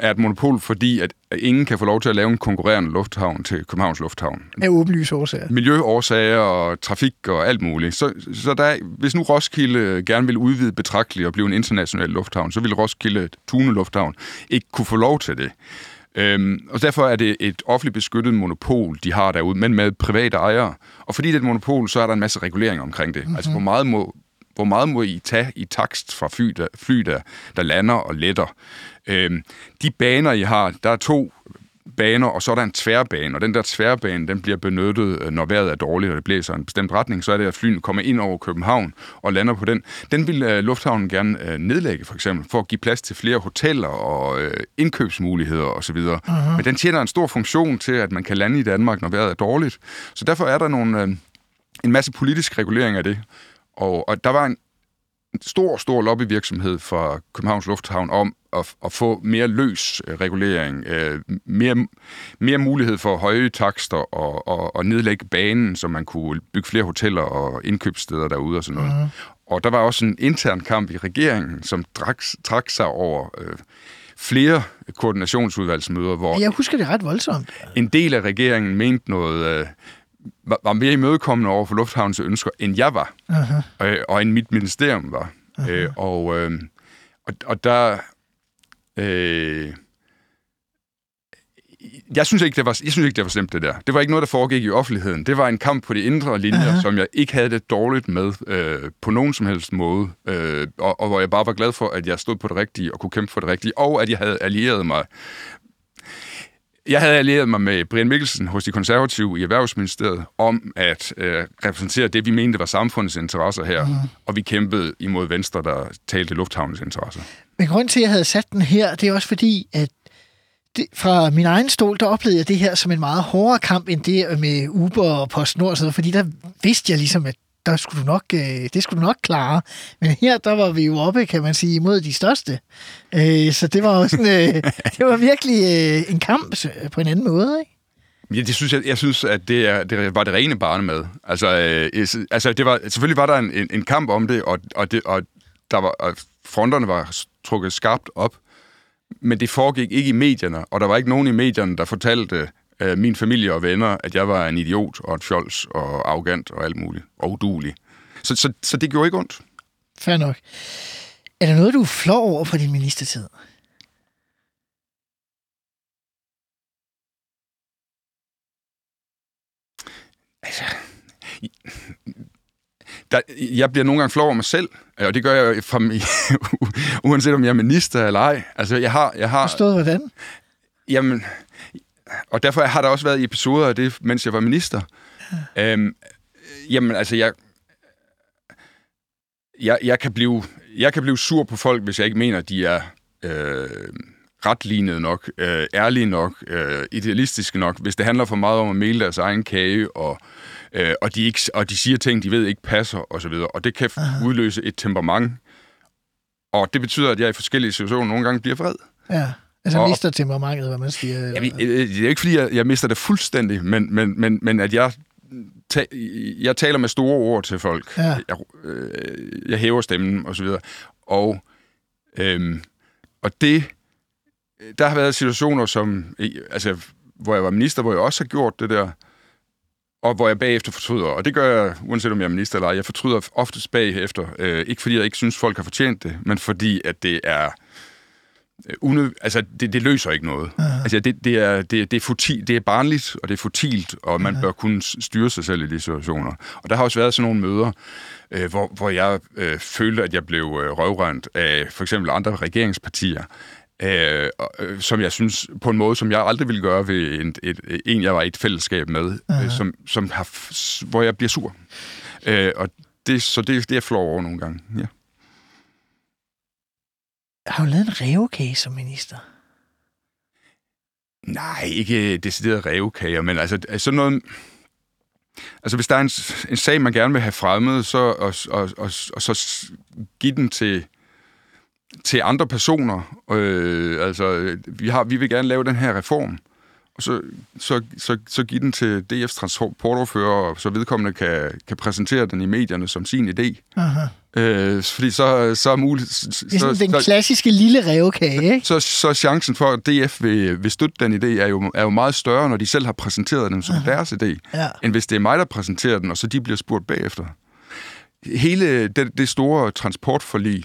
er et monopol, fordi at ingen kan få lov til at lave en konkurrerende lufthavn til Københavns Lufthavn. Af åbenlyse årsager. Miljøårsager og trafik og alt muligt. Så, så der, hvis nu Roskilde gerne vil udvide betragteligt og blive en international lufthavn, så vil Roskilde Tune Lufthavn ikke kunne få lov til det. Øhm, og derfor er det et offentligt beskyttet monopol, de har derude, men med private ejere. Og fordi det er et monopol, så er der en masse regulering omkring det. Mm-hmm. Altså, hvor meget må hvor meget må I tage i takst fra fly, der, fly, der, der lander og letter? Øhm, de baner, I har, der er to baner, og så er der en tværbane, og den der tværbane, den bliver benyttet, øh, når vejret er dårligt, og det blæser en bestemt retning, så er det, at flyene kommer ind over København og lander på den. Den vil uh, lufthavnen gerne uh, nedlægge, for eksempel, for at give plads til flere hoteller og uh, indkøbsmuligheder osv. Uh-huh. Men den tjener en stor funktion til, at man kan lande i Danmark, når vejret er dårligt. Så derfor er der nogle, uh, en masse politisk regulering af det. Og, og der var en stor, stor lobbyvirksomhed fra Københavns Lufthavn om at, at få mere løs øh, regulering, øh, mere, mere mulighed for høje takster og, og, og nedlægge banen, så man kunne bygge flere hoteller og indkøbssteder derude og sådan noget. Mm. Og der var også en intern kamp i regeringen, som trak, trak sig over øh, flere koordinationsudvalgsmøder, hvor... Jeg husker det ret voldsomt. En del af regeringen mente noget... Var, var mere imødekommende over for Lufthavns ønsker, end jeg var, uh-huh. øh, og end mit ministerium var. Uh-huh. Øh, og, øh, og, og der... Øh, jeg synes ikke, det var, jeg synes ikke, det var slemt, det der. Det var ikke noget, der foregik i offentligheden. Det var en kamp på de indre linjer, uh-huh. som jeg ikke havde det dårligt med øh, på nogen som helst måde. Øh, og, og hvor jeg bare var glad for, at jeg stod på det rigtige og kunne kæmpe for det rigtige, og at jeg havde allieret mig jeg havde allieret mig med Brian Mikkelsen hos de konservative i Erhvervsministeriet om at øh, repræsentere det, vi mente var samfundets interesser her, mm. og vi kæmpede imod Venstre, der talte lufthavnens interesser. Men grund til, at jeg havde sat den her, det er også fordi, at det, fra min egen stol, der oplevede jeg det her som en meget hårdere kamp, end det med Uber og PostNord, sådan fordi der vidste jeg ligesom, at der skulle du nok, øh, det skulle du nok klare. Men her, der var vi jo oppe, kan man sige, imod de største. Øh, så det var jo sådan, øh, [LAUGHS] det var virkelig øh, en kamp øh, på en anden måde, ikke? Ja, det synes jeg, jeg synes, at det, er, det var det rene barne med. Altså, øh, altså det var, selvfølgelig var der en, en, en kamp om det, og, og, det, og, der var, og fronterne var trukket skarpt op, men det foregik ikke i medierne, og der var ikke nogen i medierne, der fortalte øh, min familie og venner, at jeg var en idiot og et fjols og arrogant og alt muligt, og udulig. Så, så, så det gjorde ikke ondt. Fair nok. Er der noget, du flov over på din ministertid? Altså, der, jeg bliver nogle gange flov over mig selv, og det gør jeg fra, [LAUGHS] uanset om jeg er minister eller ej. Altså, jeg har... Jeg har Forstået hvordan? Jamen, og derfor har der også været episoder af det, mens jeg var minister. Ja. Øhm, jamen, altså, jeg, jeg, jeg, kan blive, jeg kan blive sur på folk, hvis jeg ikke mener, de er øh, retlignede nok, øh, ærlige nok, øh, idealistiske nok, hvis det handler for meget om at male deres egen kage, og, øh, og, de ikke, og de siger ting, de ved ikke passer, osv. Og, og det kan Aha. udløse et temperament. Og det betyder, at jeg i forskellige situationer nogle gange bliver vred. Ja. Altså og, mister temperamentet, hvad man siger. Jamen, det er ikke, fordi jeg, jeg mister det fuldstændig, men, men, men, men at jeg, ta, jeg taler med store ord til folk. Ja. Jeg, øh, jeg hæver stemmen, og så videre. Og, øhm, og det, der har været situationer, som, altså, hvor jeg var minister, hvor jeg også har gjort det der, og hvor jeg bagefter fortryder. Og det gør jeg, uanset om jeg er minister eller ej. Jeg fortryder oftest bagefter. Øh, ikke fordi jeg ikke synes, folk har fortjent det, men fordi, at det er Øh, unød, altså, det, det løser ikke noget. Uh-huh. Altså, det, det, er, det, det, er futil, det er barnligt, og det er futilt, og man uh-huh. bør kunne styre sig selv i de situationer. Og der har også været sådan nogle møder, øh, hvor, hvor jeg øh, følte, at jeg blev øh, røvrent af for eksempel andre regeringspartier, øh, øh, som jeg synes, på en måde, som jeg aldrig ville gøre ved en, et, en jeg var i et fællesskab med, uh-huh. øh, som, som har, hvor jeg bliver sur. Øh, og det, så det, det er flår over nogle gange, ja har du lavet en revkage som minister? Nej, ikke decideret revkager, men altså, altså sådan noget... Altså hvis der er en, en sag, man gerne vil have fremmet, så, og, og, og, og så give den til, til andre personer. Øh, altså, vi, har, vi vil gerne lave den her reform, og så, så, så, så give den til DF's transportoverfører, så vedkommende kan, kan præsentere den i medierne som sin idé. Aha. Øh, fordi så, så er muligt... Så, det er sådan den så, klassiske lille revkage, ikke? Så, så chancen for, at DF vil, vil støtte den idé, er jo, er jo meget større, når de selv har præsenteret den som Aha. deres idé, ja. end hvis det er mig, der præsenterer den, og så de bliver spurgt bagefter. Hele det, det store transportforlig,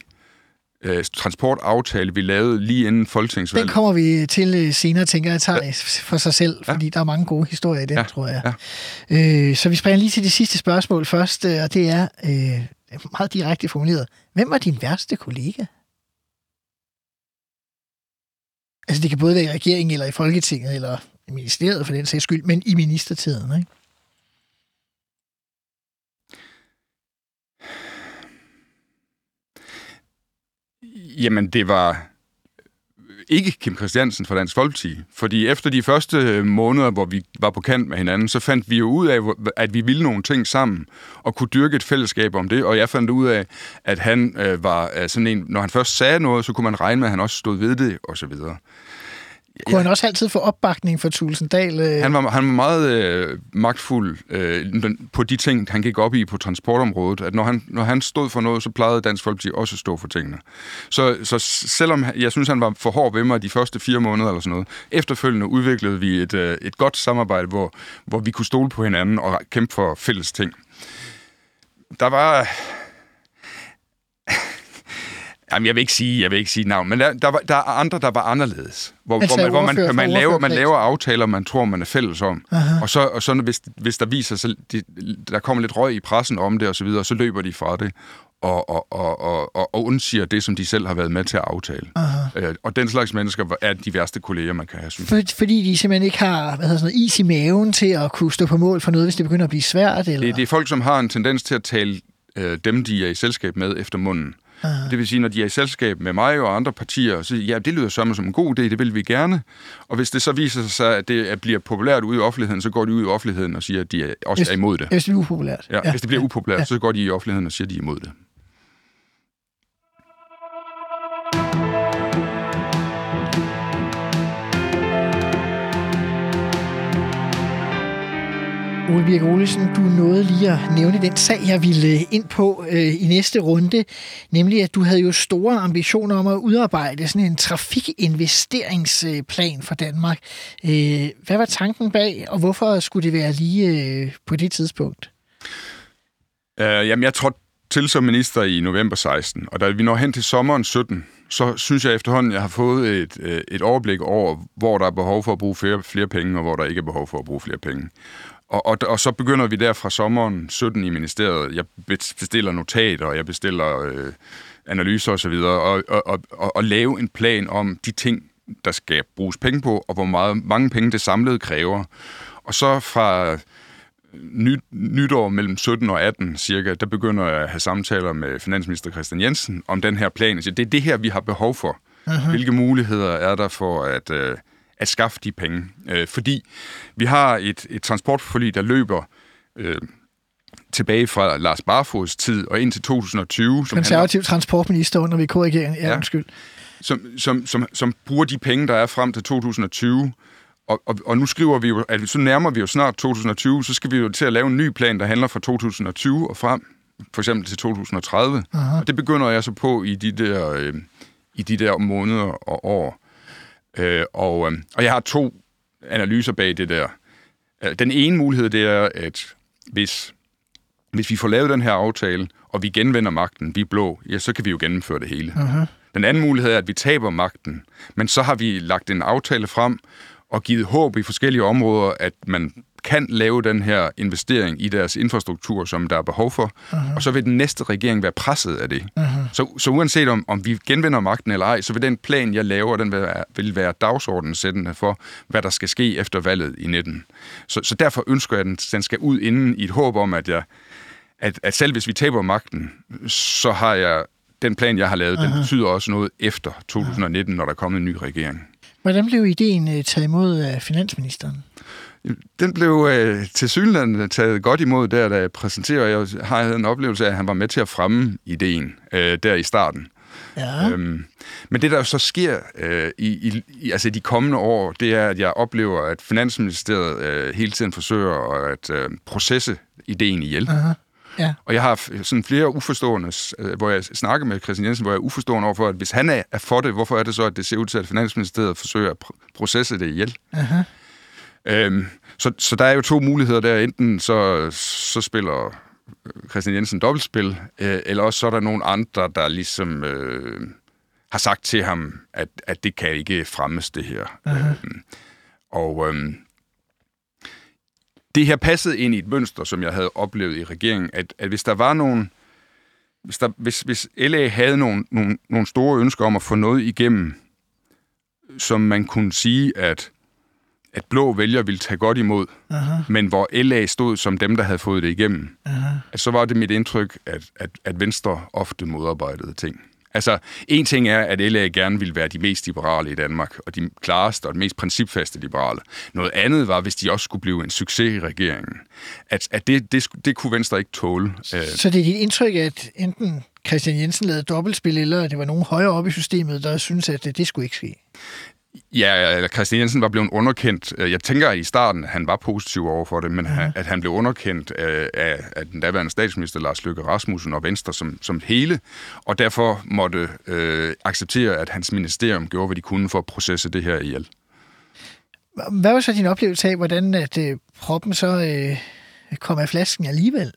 øh, transportaftale, vi lavede lige inden folketingsvalget. Den kommer vi til øh, senere, tænker jeg, tager ja. for sig selv, fordi ja. der er mange gode historier i den, ja. tror jeg. Ja. Øh, så vi springer lige til det sidste spørgsmål først, øh, og det er øh, meget direkte formuleret. Hvem var din værste kollega? Altså, det kan både være i regeringen, eller i Folketinget, eller i ministeriet for den sags skyld, men i ministertiden, ikke? Jamen, det var øh, ikke Kim Christiansen fra Dansk Folkeparti. Fordi efter de første øh, måneder, hvor vi var på kant med hinanden, så fandt vi jo ud af, at vi ville nogle ting sammen, og kunne dyrke et fællesskab om det. Og jeg fandt ud af, at han øh, var øh, sådan en, når han først sagde noget, så kunne man regne med, at han også stod ved det, og så videre. Kunne ja. han også altid få opbakning fra Tulsendal? Øh? Han, var, han var meget øh, magtfuld øh, på de ting, han gik op i på transportområdet. At når han, når han stod for noget, så plejede Dansk Folkeparti også at stå for tingene. Så, så selvom jeg synes, han var for hård ved mig de første fire måneder eller sådan noget, efterfølgende udviklede vi et, øh, et godt samarbejde, hvor, hvor vi kunne stole på hinanden og kæmpe for fælles ting. Der var Jamen, jeg vil ikke sige, jeg vil ikke sige navn, men der, der, var, der er andre, der var anderledes. Hvor, altså, hvor man, hvor man, man, laver, man laver aftaler, man tror, man er fælles om. Aha. Og så, og så hvis, hvis der viser sig, de, der kommer lidt røg i pressen om det og så videre, så løber de fra det og, og, og, og, og, undsiger det, som de selv har været med til at aftale. Øh, og den slags mennesker er de værste kolleger, man kan have. Synes. For, fordi de simpelthen ikke har hvad hedder sådan noget, is i maven til at kunne stå på mål for noget, hvis det begynder at blive svært? Eller? Det, det er folk, som har en tendens til at tale øh, dem, de er i selskab med, efter munden. Aha. Det vil sige, når de er i selskab med mig og andre partier, så ja, det lyder som en god idé, det vil vi gerne. Og hvis det så viser sig, at det bliver populært ude i offentligheden, så går de ud i offentligheden og siger, at de også hvis, er imod det. Hvis det bliver upopulært. Ja, ja. hvis det bliver upopulært, ja. så går de i offentligheden og siger, at de er imod det. Ole Birk Olesen, du nåede lige at nævne den sag, jeg ville øh, ind på øh, i næste runde, nemlig at du havde jo store ambitioner om at udarbejde sådan en trafikinvesteringsplan for Danmark. Øh, hvad var tanken bag, og hvorfor skulle det være lige øh, på det tidspunkt? Uh, jamen, jeg trådte til som minister i november 16, og da vi når hen til sommeren 17, så synes jeg efterhånden, jeg har fået et, øh, et overblik over, hvor der er behov for at bruge flere, flere penge, og hvor der ikke er behov for at bruge flere penge. Og, og, og så begynder vi der fra sommeren 17 i ministeriet. Jeg bestiller notater, og jeg bestiller øh, analyser osv., og, og, og, og, og lave en plan om de ting, der skal bruges penge på, og hvor meget, mange penge det samlede kræver. Og så fra nyt, nytår mellem 17 og 18 cirka, der begynder jeg at have samtaler med finansminister Christian Jensen om den her plan. Så det er det her, vi har behov for. Uh-huh. Hvilke muligheder er der for at... Øh, at skaffe de penge. Øh, fordi vi har et, et transportforlig, der løber øh, tilbage fra Lars Barfods tid og ind til 2020. Som Konservativ handler, transportminister under VK-regeringen, ja, ja, undskyld. Som, som, som, som bruger de penge, der er frem til 2020. Og, og, og nu skriver vi jo, at så nærmer vi jo snart 2020, så skal vi jo til at lave en ny plan, der handler fra 2020 og frem, for eksempel til 2030. Aha. Og det begynder jeg så på i de der, øh, i de der måneder og år. Øh, og, øh, og jeg har to analyser bag det der. Øh, den ene mulighed, det er, at hvis, hvis vi får lavet den her aftale, og vi genvender magten, vi er blå, ja, så kan vi jo gennemføre det hele. Uh-huh. Den anden mulighed er, at vi taber magten, men så har vi lagt en aftale frem og givet håb i forskellige områder, at man kan lave den her investering i deres infrastruktur, som der er behov for, uh-huh. og så vil den næste regering være presset af det. Uh-huh. Så, så uanset om, om vi genvinder magten eller ej, så vil den plan, jeg laver, den vil være, vil være dagsordensættende for, hvad der skal ske efter valget i 19. Så, så derfor ønsker jeg, at den, den skal ud inden i et håb om, at, jeg, at, at selv hvis vi taber magten, så har jeg den plan, jeg har lavet, uh-huh. den betyder også noget efter 2019, når der er kommet en ny regering. Hvordan blev ideen øh, taget imod af finansministeren? Den blev øh, til synligheden taget godt imod der, da jeg præsenterede. Jeg har en oplevelse af, at han var med til at fremme ideen øh, der i starten. Ja. Øhm, men det, der så sker øh, i, i, altså de kommende år, det er, at jeg oplever, at Finansministeriet øh, hele tiden forsøger at øh, processe ideen ihjel. Uh-huh. Ja. Og jeg har sådan flere uforstående, øh, hvor jeg snakker med Christian Jensen, hvor jeg er uforstående overfor, at hvis han er, er for det, hvorfor er det så, at det ser ud til, at Finansministeriet forsøger at pr- processe det ihjel? Uh-huh. Øhm, så, så der er jo to muligheder der. Enten så, så spiller Christian Jensen dobbeltspil, øh, eller også så er der nogle andre, der ligesom øh, har sagt til ham, at, at det kan ikke fremmes, det her. Øhm, og øh, det her passede ind i et mønster, som jeg havde oplevet i regeringen, at, at hvis der var nogen, hvis, der, hvis, hvis LA havde nogle, nogle, nogle store ønsker om at få noget igennem, som man kunne sige, at at blå vælgere ville tage godt imod, Aha. men hvor LA stod som dem, der havde fået det igennem, Aha. at så var det mit indtryk, at, at, at Venstre ofte modarbejdede ting. Altså, en ting er, at LA gerne ville være de mest liberale i Danmark, og de klareste og de mest principfaste liberale. Noget andet var, hvis de også skulle blive en succes i regeringen. At, at det, det, det kunne Venstre ikke tåle. Så det er dit indtryk, at enten Christian Jensen lavede dobbeltspil, eller at det var nogen højere oppe i systemet, der synes, at det, det skulle ikke ske? Ja, Christian Jensen var blevet underkendt. Jeg tænker at i starten, at han var positiv over for det, men ja. at han blev underkendt af, af den daværende statsminister Lars Løkke Rasmussen og Venstre som, som hele, og derfor måtte øh, acceptere, at hans ministerium gjorde, hvad de kunne for at processe det her ihjel. Hvad var så din oplevelse af, hvordan at, øh, proppen så øh, kom af flasken alligevel?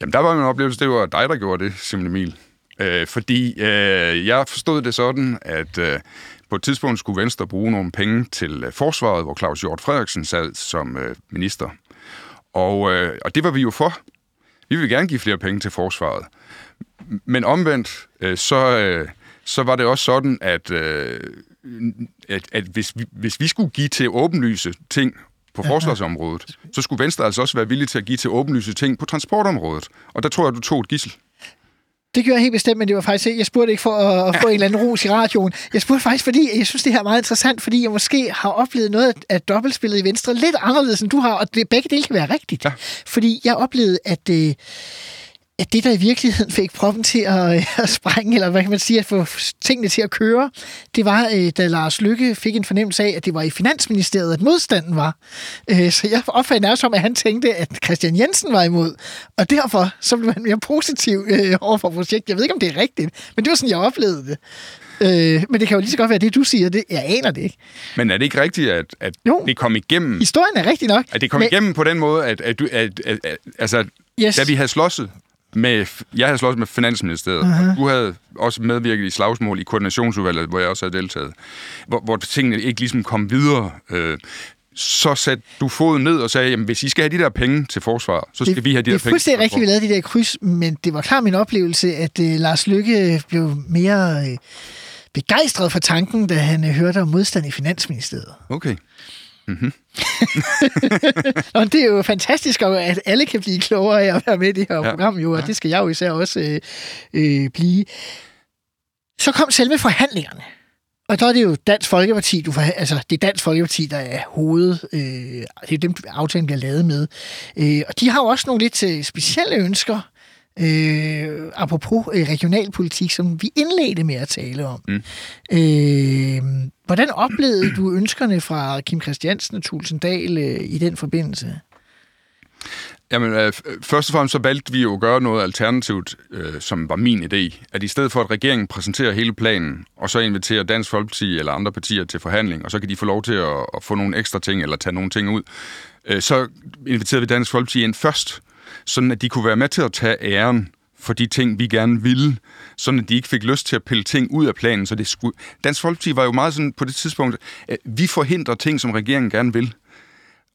Jamen, der var min oplevelse, det var dig, der gjorde det, Simon Emil. Øh, fordi øh, jeg forstod det sådan, at øh, på et tidspunkt skulle Venstre bruge nogle penge til øh, forsvaret, hvor Claus Hjort Frederiksen sad som øh, minister. Og, øh, og det var vi jo for. Vi vil gerne give flere penge til forsvaret. Men omvendt, øh, så, øh, så var det også sådan, at, øh, at, at hvis, vi, hvis vi skulle give til åbenlyse ting på forsvarsområdet, så skulle Venstre altså også være villig til at give til åbenlyse ting på transportområdet. Og der tror jeg, du tog et gissel. Det gjorde jeg helt bestemt, men det var faktisk ikke. Jeg spurgte ikke for at, at få en eller anden ros i radioen. Jeg spurgte faktisk, fordi jeg synes, det her er meget interessant, fordi jeg måske har oplevet noget af dobbeltspillet i Venstre lidt anderledes, end du har, og det, begge dele kan være rigtigt. Ja. Fordi jeg oplevede, at... Øh, at det, der i virkeligheden [LAUGHS] fik proppen til at, øh, at sprænge, eller hvad kan man sige, at få tingene til at køre, det var, øh, da Lars Lykke fik en fornemmelse af, at det var i Finansministeriet, at modstanden var. Øh, så jeg opfandt nærmest som, at han tænkte, at Christian Jensen var imod. Og derfor så blev han mere positiv over for projektet. Jeg ved ikke, om det er rigtigt, men det var sådan, jeg oplevede det. men det kan jo lige så godt være det, du siger. Det, jeg aner det ikke. Men er det ikke rigtigt, at, at jo. det kom igennem? Historien er rigtig nok. At det kom men... igennem på den måde, at, at, du, at, at, at altså, yes. da vi havde slåsset med, jeg havde slået med Finansministeriet, uh-huh. og du havde også medvirket i slagsmål i koordinationsudvalget, hvor jeg også havde deltaget, hvor, hvor tingene ikke ligesom kom videre. Øh, så satte du foden ned og sagde, jamen hvis I skal have de der penge til forsvar, så skal det, vi have de der penge Det er fuldstændig rigtigt, vi lavede de der kryds, men det var klart min oplevelse, at uh, Lars Lykke blev mere uh, begejstret for tanken, da han uh, hørte om modstand i Finansministeriet. Okay. Mm-hmm. [LAUGHS] og det er jo fantastisk, at alle kan blive klogere af at være med i det her ja. program, jo, og ja. det skal jeg jo især også øh, øh, blive. Så kom selve forhandlingerne. Og der er det jo Dansk Folkeparti, du for, altså det er Dansk Folkeparti, der er hoved, øh, det er dem, aftalen bliver lavet med. Øh, og de har jo også nogle lidt øh, specielle ønsker, øh, apropos øh, regionalpolitik, som vi indledte med at tale om. Mm. Øh, hvordan oplevede du ønskerne fra Kim Christiansen og Tulsendal øh, i den forbindelse? Jamen, øh, først og fremmest så valgte vi jo at gøre noget alternativt, øh, som var min idé. At i stedet for, at regeringen præsenterer hele planen, og så inviterer Dansk Folkeparti eller andre partier til forhandling, og så kan de få lov til at, at få nogle ekstra ting, eller tage nogle ting ud, øh, så inviterede vi Dansk Folkeparti ind først, sådan at de kunne være med til at tage æren for de ting, vi gerne ville, sådan at de ikke fik lyst til at pille ting ud af planen. Så det skulle... Dansk Folkeparti var jo meget sådan på det tidspunkt, at vi forhindrer ting, som regeringen gerne vil.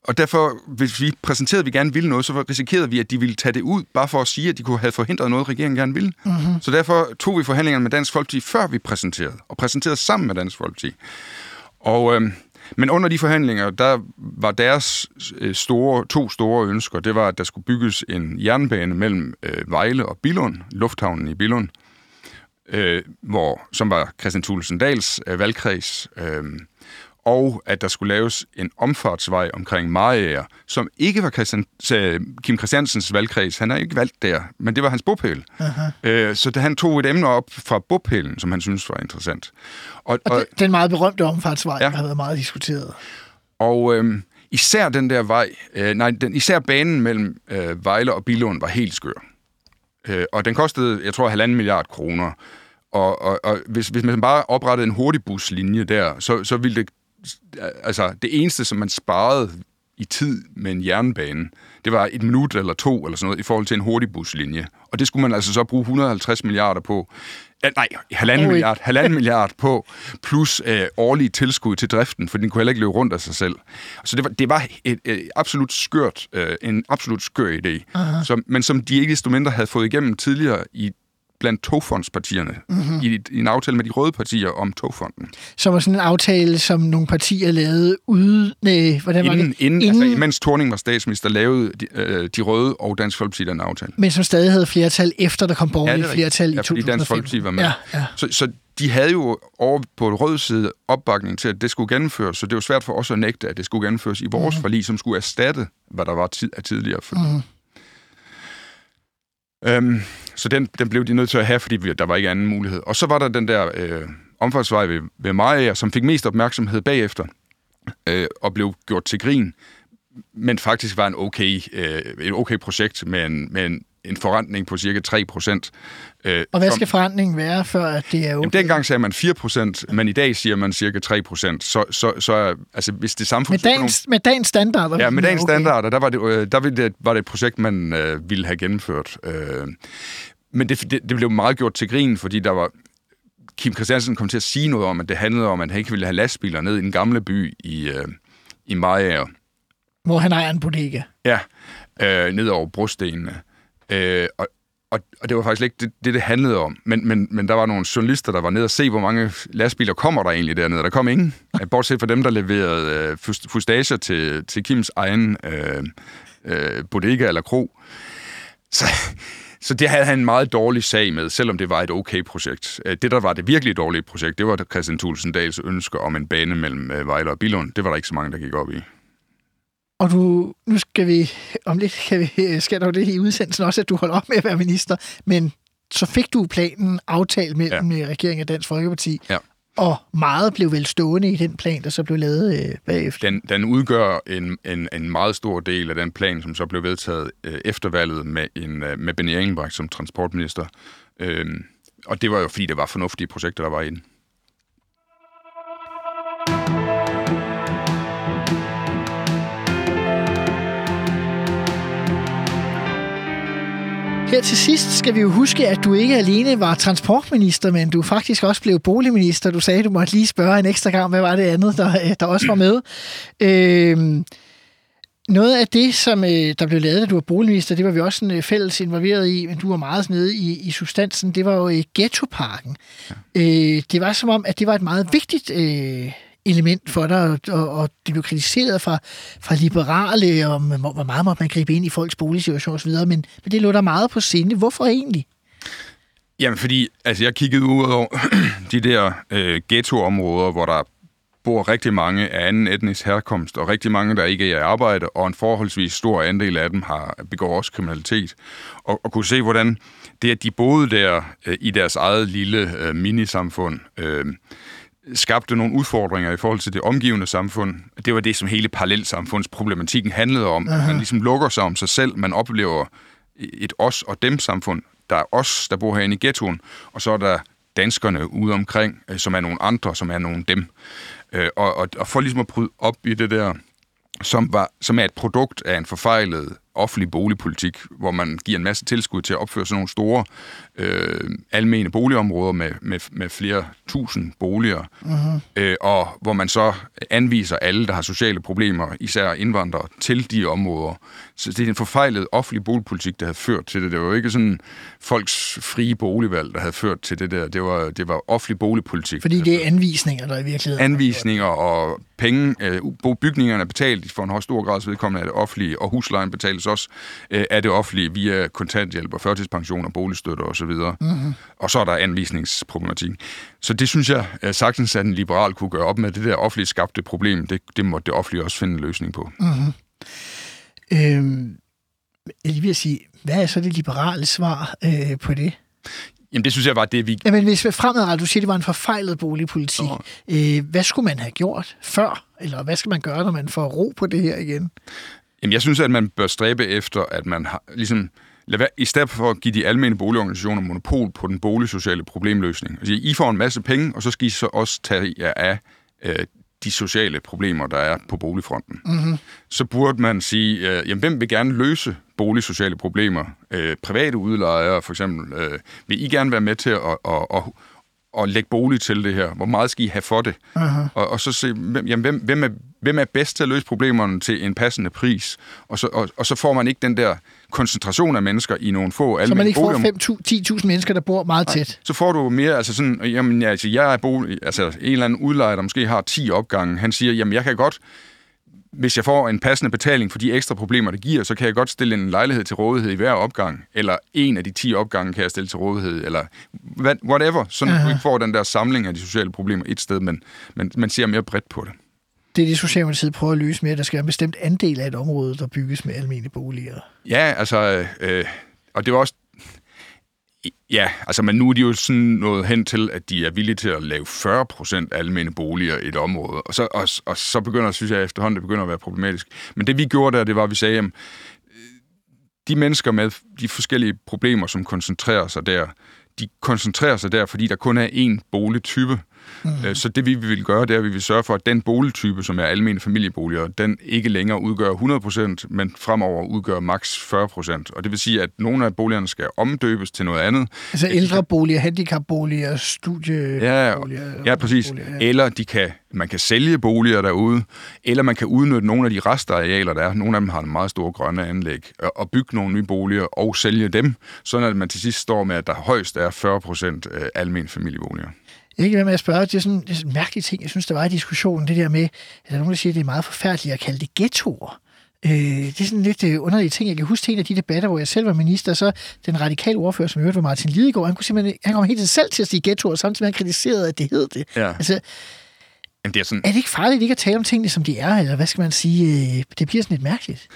Og derfor, hvis vi præsenterede, at vi gerne ville noget, så risikerede vi, at de ville tage det ud, bare for at sige, at de kunne have forhindret noget, regeringen gerne ville. Mm-hmm. Så derfor tog vi forhandlingerne med Dansk Folkeparti, før vi præsenterede, og præsenterede sammen med Dansk Folkeparti. Og øh, men under de forhandlinger, der var deres øh, store, to store ønsker, det var, at der skulle bygges en jernbane mellem øh, Vejle og Billund, lufthavnen i Billund, øh, hvor, som var Christian Thulesen Dals øh, valgkreds. Øh, og at der skulle laves en omfartsvej omkring Mariager, som ikke var Christian, Kim Christiansens valgkreds. Han er ikke valgt der, men det var hans bopæl. Øh, så han tog et emne op fra bopælen, som han synes var interessant. Og, og, og den meget berømte omfartsvej, ja. har været meget diskuteret. Og øh, især den der vej, øh, nej, den, især banen mellem øh, Vejle og Bilund var helt skør. Øh, og den kostede, jeg tror, halvanden milliard kroner. Og, og, og hvis, hvis man bare oprettede en hurtigbuslinje der, så, så ville det altså det eneste, som man sparede i tid med en jernbane, det var et minut eller to eller sådan noget i forhold til en hurtigbuslinje. Og det skulle man altså så bruge 150 milliarder på. Nej, halvanden milliard, halvanden [LAUGHS] milliard på, plus øh, årlige tilskud til driften, for den kunne heller ikke løbe rundt af sig selv. Så det var, det var et, et absolut skørt, øh, en absolut skør idé, som, men som de ikke desto mindre havde fået igennem tidligere i blandt togfondspartierne mm-hmm. i, i en aftale med de røde partier om togfonden. Så var sådan en aftale, som nogle partier lavede ude... Nej, hvordan inden, var det? Inden, inden, altså, mens Torning var statsminister, lavede de, øh, de røde og Dansk Folkeparti den aftale. Men som stadig havde flertal, efter der kom borgerlige ja, flertal i ja, 2005. Dansk Folkeparti var med. Ja, ja. Så, så de havde jo over på den røde side opbakning til, at det skulle gennemføres, så det var svært for os at nægte, at det skulle gennemføres i vores mm. forlig, som skulle erstatte, hvad der var tid, af tidligere forlig. Mm. Øhm, så den, den blev de nødt til at have, fordi vi, der var ikke anden mulighed. Og så var der den der øh, omfartsvej ved, ved Maja, som fik mest opmærksomhed bagefter, øh, og blev gjort til grin, men faktisk var en okay, øh, et okay projekt med en, med en en forrentning på cirka 3 procent. Øh, og hvad skal forrentningen være, før at det er okay? Jamen, dengang sagde man 4 procent, men i dag siger man cirka 3 procent. Så, så, så altså, hvis det samfunds... Med dagens, med dagens standarder? Ja, med dagens okay. standarder, der, var det, øh, der ville det, var det et projekt, man øh, ville have gennemført. Øh, men det, det, det blev meget gjort til grin, fordi der var... Kim Christiansen kom til at sige noget om, at det handlede om, at han ikke ville have lastbiler ned i den gamle by i, øh, i Maja. Hvor han ejer en bodega. Ja, øh, ned over brostenene. Øh, og, og, og det var faktisk ikke det, det, det handlede om. Men, men, men der var nogle journalister, der var nede og se, hvor mange lastbiler kommer der egentlig dernede. Der kom ingen. [LAUGHS] Bortset fra dem, der leverede øh, fustager til, til Kims egen øh, øh, bodega eller kro. Så så det havde han en meget dårlig sag med, selvom det var et okay projekt. Øh, Det, der var det virkelig dårlige projekt, det var Christian Thulsen Dahls ønske om en bane mellem øh, Vejle og Billund. Det var der ikke så mange, der gik op i. Og du, nu skal vi, om lidt kan vi, skal der jo det i udsendelsen også, at du holder op med at være minister, men så fik du planen aftalt mellem ja. regeringen og Dansk Folkeparti, Ja. og meget blev vel stående i den plan, der så blev lavet øh, bagefter. Den, den udgør en, en, en meget stor del af den plan, som så blev vedtaget øh, efter valget med, en, øh, med Benny Engelbrecht som transportminister. Øhm, og det var jo, fordi det var fornuftige projekter, der var i den. Her til sidst skal vi jo huske, at du ikke alene var transportminister, men du faktisk også blev boligminister. Du sagde, at du måtte lige spørge en ekstra gang, hvad var det andet, der, øh, der også var med. Øhm, noget af det, som øh, der blev lavet, da du var boligminister, det var vi også sådan, øh, fælles involveret i, men du var meget nede i, i substansen, det var jo øh, ghettoparken. Ja. Øh, det var som om, at det var et meget vigtigt øh, element for dig, og, og, det blev kritiseret fra, fra liberale, om hvor hvor meget måtte man gribe ind i folks boligsituation osv., men, men det lå der meget på sinde. Hvorfor egentlig? Jamen, fordi altså, jeg kiggede ud over [CLEARS THROAT] de der øh, ghettoområder, hvor der bor rigtig mange af anden etnisk herkomst, og rigtig mange, der ikke er i arbejde, og en forholdsvis stor andel af dem har begår også kriminalitet. Og, og kunne se, hvordan det, at de boede der øh, i deres eget lille øh, minisamfund, øh, skabte nogle udfordringer i forhold til det omgivende samfund. Det var det, som hele parallelsamfundsproblematikken handlede om. Aha. Man ligesom lukker sig om sig selv, man oplever et os og dem samfund. Der er os, der bor herinde i ghettoen, og så er der danskerne ude omkring, øh, som er nogle andre, som er nogle dem. Øh, og, og, og for ligesom at bryde op i det der, som, var, som er et produkt af en forfejlet offentlig boligpolitik, hvor man giver en masse tilskud til at opføre sådan nogle store øh, almene boligområder med, med, med flere tusind boliger, uh-huh. øh, og hvor man så anviser alle, der har sociale problemer, især indvandrere, til de områder. Så det er en forfejlet offentlig boligpolitik, der havde ført til det. Det var jo ikke sådan folks frie boligvalg, der havde ført til det der. Det var, det var offentlig boligpolitik. Fordi det er anvisninger, der i virkeligheden... Anvisninger og penge. Øh, bygningerne er betalt for en høj stor grads vedkommende af det offentlige, og huslejen betales også øh, af det offentlige via kontanthjælp og førtidspension og boligstøtte osv. Mm-hmm. Og så er der anvisningsproblematik. Så det synes jeg at sagtens, at en liberal kunne gøre op med. Det der offentligt skabte problem, det, det måtte det offentlige også finde en løsning på. Mm-hmm. Øhm, jeg lige vil sige, hvad er så det liberale svar øh, på det? Jamen, det synes jeg var det, vi... Jamen, hvis fremadrettet, du siger, det var en forfejlet boligpolitik. Øh, hvad skulle man have gjort før? Eller hvad skal man gøre, når man får ro på det her igen? Jamen, jeg synes, at man bør stræbe efter, at man har, ligesom, lad være, i stedet for at give de almene boligorganisationer monopol på den boligsociale problemløsning. Altså, I får en masse penge, og så skal I så også tage jer af øh, de sociale problemer, der er på boligfronten. Mm-hmm. Så burde man sige, øh, jamen, hvem vil gerne løse boligsociale problemer? Øh, private udlejere, for eksempel. Øh, vil I gerne være med til at, at, at, at lægge bolig til det her? Hvor meget skal I have for det? Uh-huh. Og, og så se, hvem, jamen, hvem, hvem, er, hvem er bedst til at løse problemerne til en passende pris? Og så, og, og så får man ikke den der koncentration af mennesker i nogle få almindelige Så man ikke får 5-10.000 mennesker, der bor meget tæt? Nej, så får du mere, altså sådan, jamen, ja, altså, jeg er bolig, altså en eller anden udlejer, der måske har 10 opgange, han siger, jamen, jeg kan godt, hvis jeg får en passende betaling for de ekstra problemer, det giver, så kan jeg godt stille en lejlighed til rådighed i hver opgang, eller en af de 10 opgange kan jeg stille til rådighed, eller whatever, så du ikke får den der samling af de sociale problemer et sted, men, men man ser mere bredt på det. Det er det, Socialdemokratiet prøver at løse med, at der skal være en bestemt andel af et område, der bygges med almene boliger. Ja, altså, øh, og det var også Ja, altså, men nu er de jo sådan noget hen til, at de er villige til at lave 40 procent almene boliger i et område. Og så, og, og så begynder, synes jeg efterhånden, det begynder at være problematisk. Men det vi gjorde der, det var, at vi sagde, at de mennesker med de forskellige problemer, som koncentrerer sig der, de koncentrerer sig der, fordi der kun er én boligtype. Mm. Så det vi vil gøre, det er, at vi vil sørge for, at den boligtype, som er almene familieboliger, den ikke længere udgør 100%, men fremover udgør maks 40%. Og det vil sige, at nogle af boligerne skal omdøbes til noget andet. Altså ældreboliger, handicapboliger, studieboliger? Ja, ja præcis. Boliger, ja. Eller de kan, man kan sælge boliger derude, eller man kan udnytte nogle af de restarealer, der er. Nogle af dem har en meget store grønne anlæg, og bygge nogle nye boliger og sælge dem, sådan at man til sidst står med, at der højst er 40% almene familieboliger. Jeg kan ikke være med at spørge, det er sådan, det er sådan en mærkelig ting, jeg synes, der var i diskussionen, det der med, at der er nogen, der siger, at det er meget forfærdeligt at kalde det ghettoer. Øh, det er sådan lidt øh, underlige ting. Jeg kan huske til en af de debatter, hvor jeg selv var minister, så den radikale ordfører, som i øvrigt var Martin Lidegaard, han kunne simpelthen, han kom helt til selv til at sige ghettoer, samtidig med at han kritiserede, at det hed det. Ja. Altså, Jamen, det er sådan, er det ikke farligt ikke at tale om tingene, som de er, eller hvad skal man sige? Øh, Det bliver sådan lidt mærkeligt.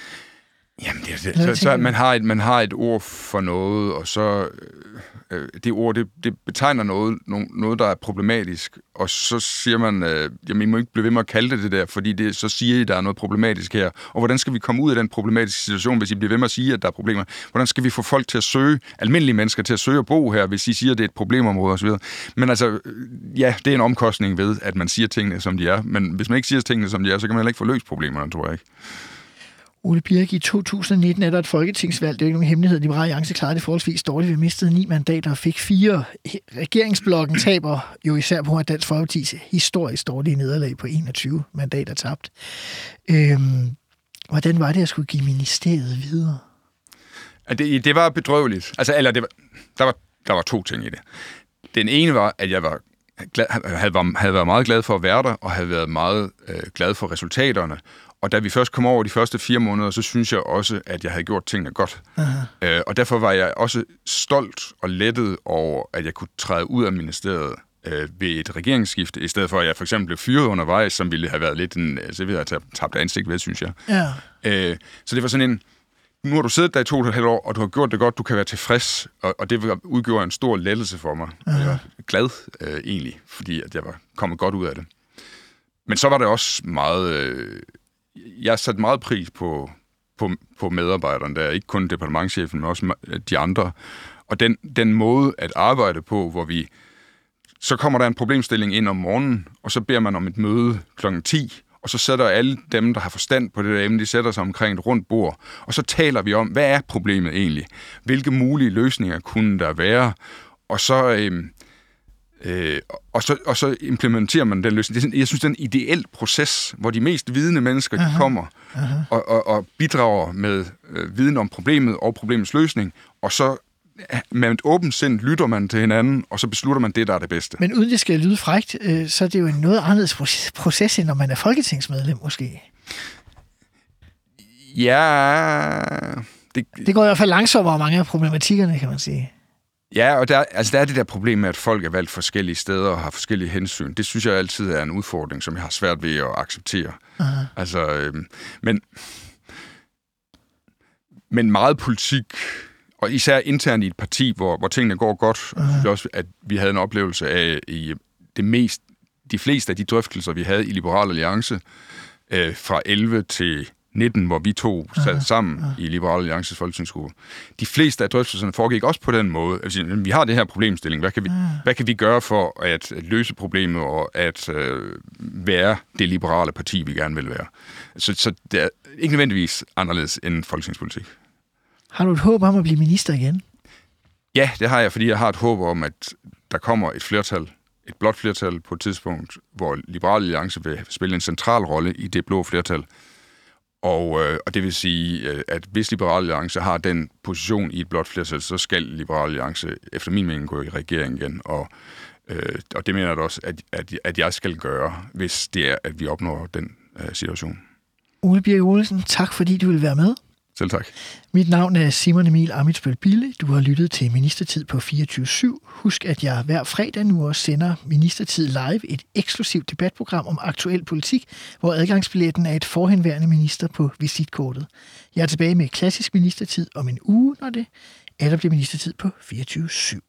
Jamen, det, er- det, så, så man, har et, man har et ord for noget, og så øh, øh, det ord, det, det betegner noget, no, noget, der er problematisk, og så siger man, øh, jamen, I må ikke blive ved med at kalde det det der, fordi det, så siger I, der er noget problematisk her. Og hvordan skal vi komme ud af den problematiske situation, hvis I bliver ved med at sige, at der er problemer? Hvordan skal vi få folk til at søge, almindelige mennesker til at søge at bo her, hvis I siger, at det er et problemområde osv.? Men altså, øh, ja, det er en omkostning ved, at man siger tingene, som de er. Men hvis man ikke siger tingene, som de er, så kan man heller ikke få løst problemerne, tror jeg ikke. Ole Birk, i 2019 er der et folketingsvalg. Det er jo ikke nogen hemmelighed. Liberale Alliance klarede det forholdsvis dårligt. Vi mistede ni mandater og fik fire. Regeringsblokken taber jo især på, at Dansk Folkeparti's historisk dårlige nederlag på 21 mandater tabt. Øhm, hvordan var det at skulle give ministeriet videre? Ja, Det, det var bedrøveligt. Altså, eller det var, der, var, der var to ting i det. Den ene var, at jeg var glad, havde, havde været meget glad for at være der, og havde været meget øh, glad for resultaterne. Og da vi først kom over de første fire måneder, så synes jeg også, at jeg havde gjort tingene godt. Øh, og derfor var jeg også stolt og lettet over, at jeg kunne træde ud af ministeriet øh, ved et regeringsskifte, i stedet for at jeg for eksempel blev fyret undervejs, som ville have været lidt en, altså, ville have tabt ansigt ved, synes jeg. Ja. Øh, så det var sådan en, nu har du siddet der i to og et halvt år, og du har gjort det godt, du kan være tilfreds, og, og det udgjorde en stor lettelse for mig. Jeg var glad øh, egentlig, fordi at jeg var kommet godt ud af det. Men så var det også meget... Øh, jeg satte meget pris på, på, på medarbejderne der, ikke kun departementchefen, men også de andre. Og den, den måde at arbejde på, hvor vi... Så kommer der en problemstilling ind om morgenen, og så beder man om et møde kl. 10, og så sætter alle dem, der har forstand på det der emne, de sætter sig omkring et rundt bord, og så taler vi om, hvad er problemet egentlig? Hvilke mulige løsninger kunne der være? Og så, øh, øh, og så, og så implementerer man den løsning. Det er sådan, jeg synes, det er en ideel proces, hvor de mest vidende mennesker de kommer og, og, og bidrager med øh, viden om problemet og problemets løsning, og så med et åbent sind lytter man til hinanden, og så beslutter man det, der er det bedste. Men uden det skal lyde frægt, øh, så er det jo en noget anderledes proces- proces, end når man er folketingsmedlem måske. Ja, det, Det går i hvert fald langsommere mange af problematikkerne, kan man sige. Ja, og der, altså der er det der problem med, at folk er valgt forskellige steder og har forskellige hensyn. Det synes jeg altid er en udfordring, som jeg har svært ved at acceptere. Aha. Altså, øhm, men, men meget politik, og især internt i et parti, hvor, hvor tingene går godt, synes jeg også, at vi havde en oplevelse af i det mest, de fleste af de drøftelser, vi havde i Liberal Alliance, øh, fra 11 til 19, hvor vi to sad sammen i Liberal Alliances folketingsgruppe. De fleste af drøftelserne foregik også på den måde. Altså, vi har det her problemstilling. Hvad kan vi, hvad kan vi gøre for at, løse problemet og at øh, være det liberale parti, vi gerne vil være? Så, så det er ikke nødvendigvis anderledes end folketingspolitik. Har du et håb om at blive minister igen? Ja, det har jeg, fordi jeg har et håb om, at der kommer et flertal, et blot flertal på et tidspunkt, hvor Liberal Alliance vil spille en central rolle i det blå flertal. Og, øh, og det vil sige, øh, at hvis Liberal Alliance har den position i et blot flertal, så skal Liberal Alliance efter min mening gå i regering igen. Og, øh, og det mener jeg også, at, at, at jeg skal gøre, hvis det er, at vi opnår den øh, situation. Ole Birk Olesen, tak fordi du vil være med. Selv tak. Mit navn er Simon Emil Amitsbøl Bille. Du har lyttet til Ministertid på 24-7. Husk, at jeg hver fredag nu også sender Ministertid Live, et eksklusivt debatprogram om aktuel politik, hvor adgangsbilletten er et forhenværende minister på visitkortet. Jeg er tilbage med klassisk ministertid om en uge, når det er der bliver ministertid på 24-7.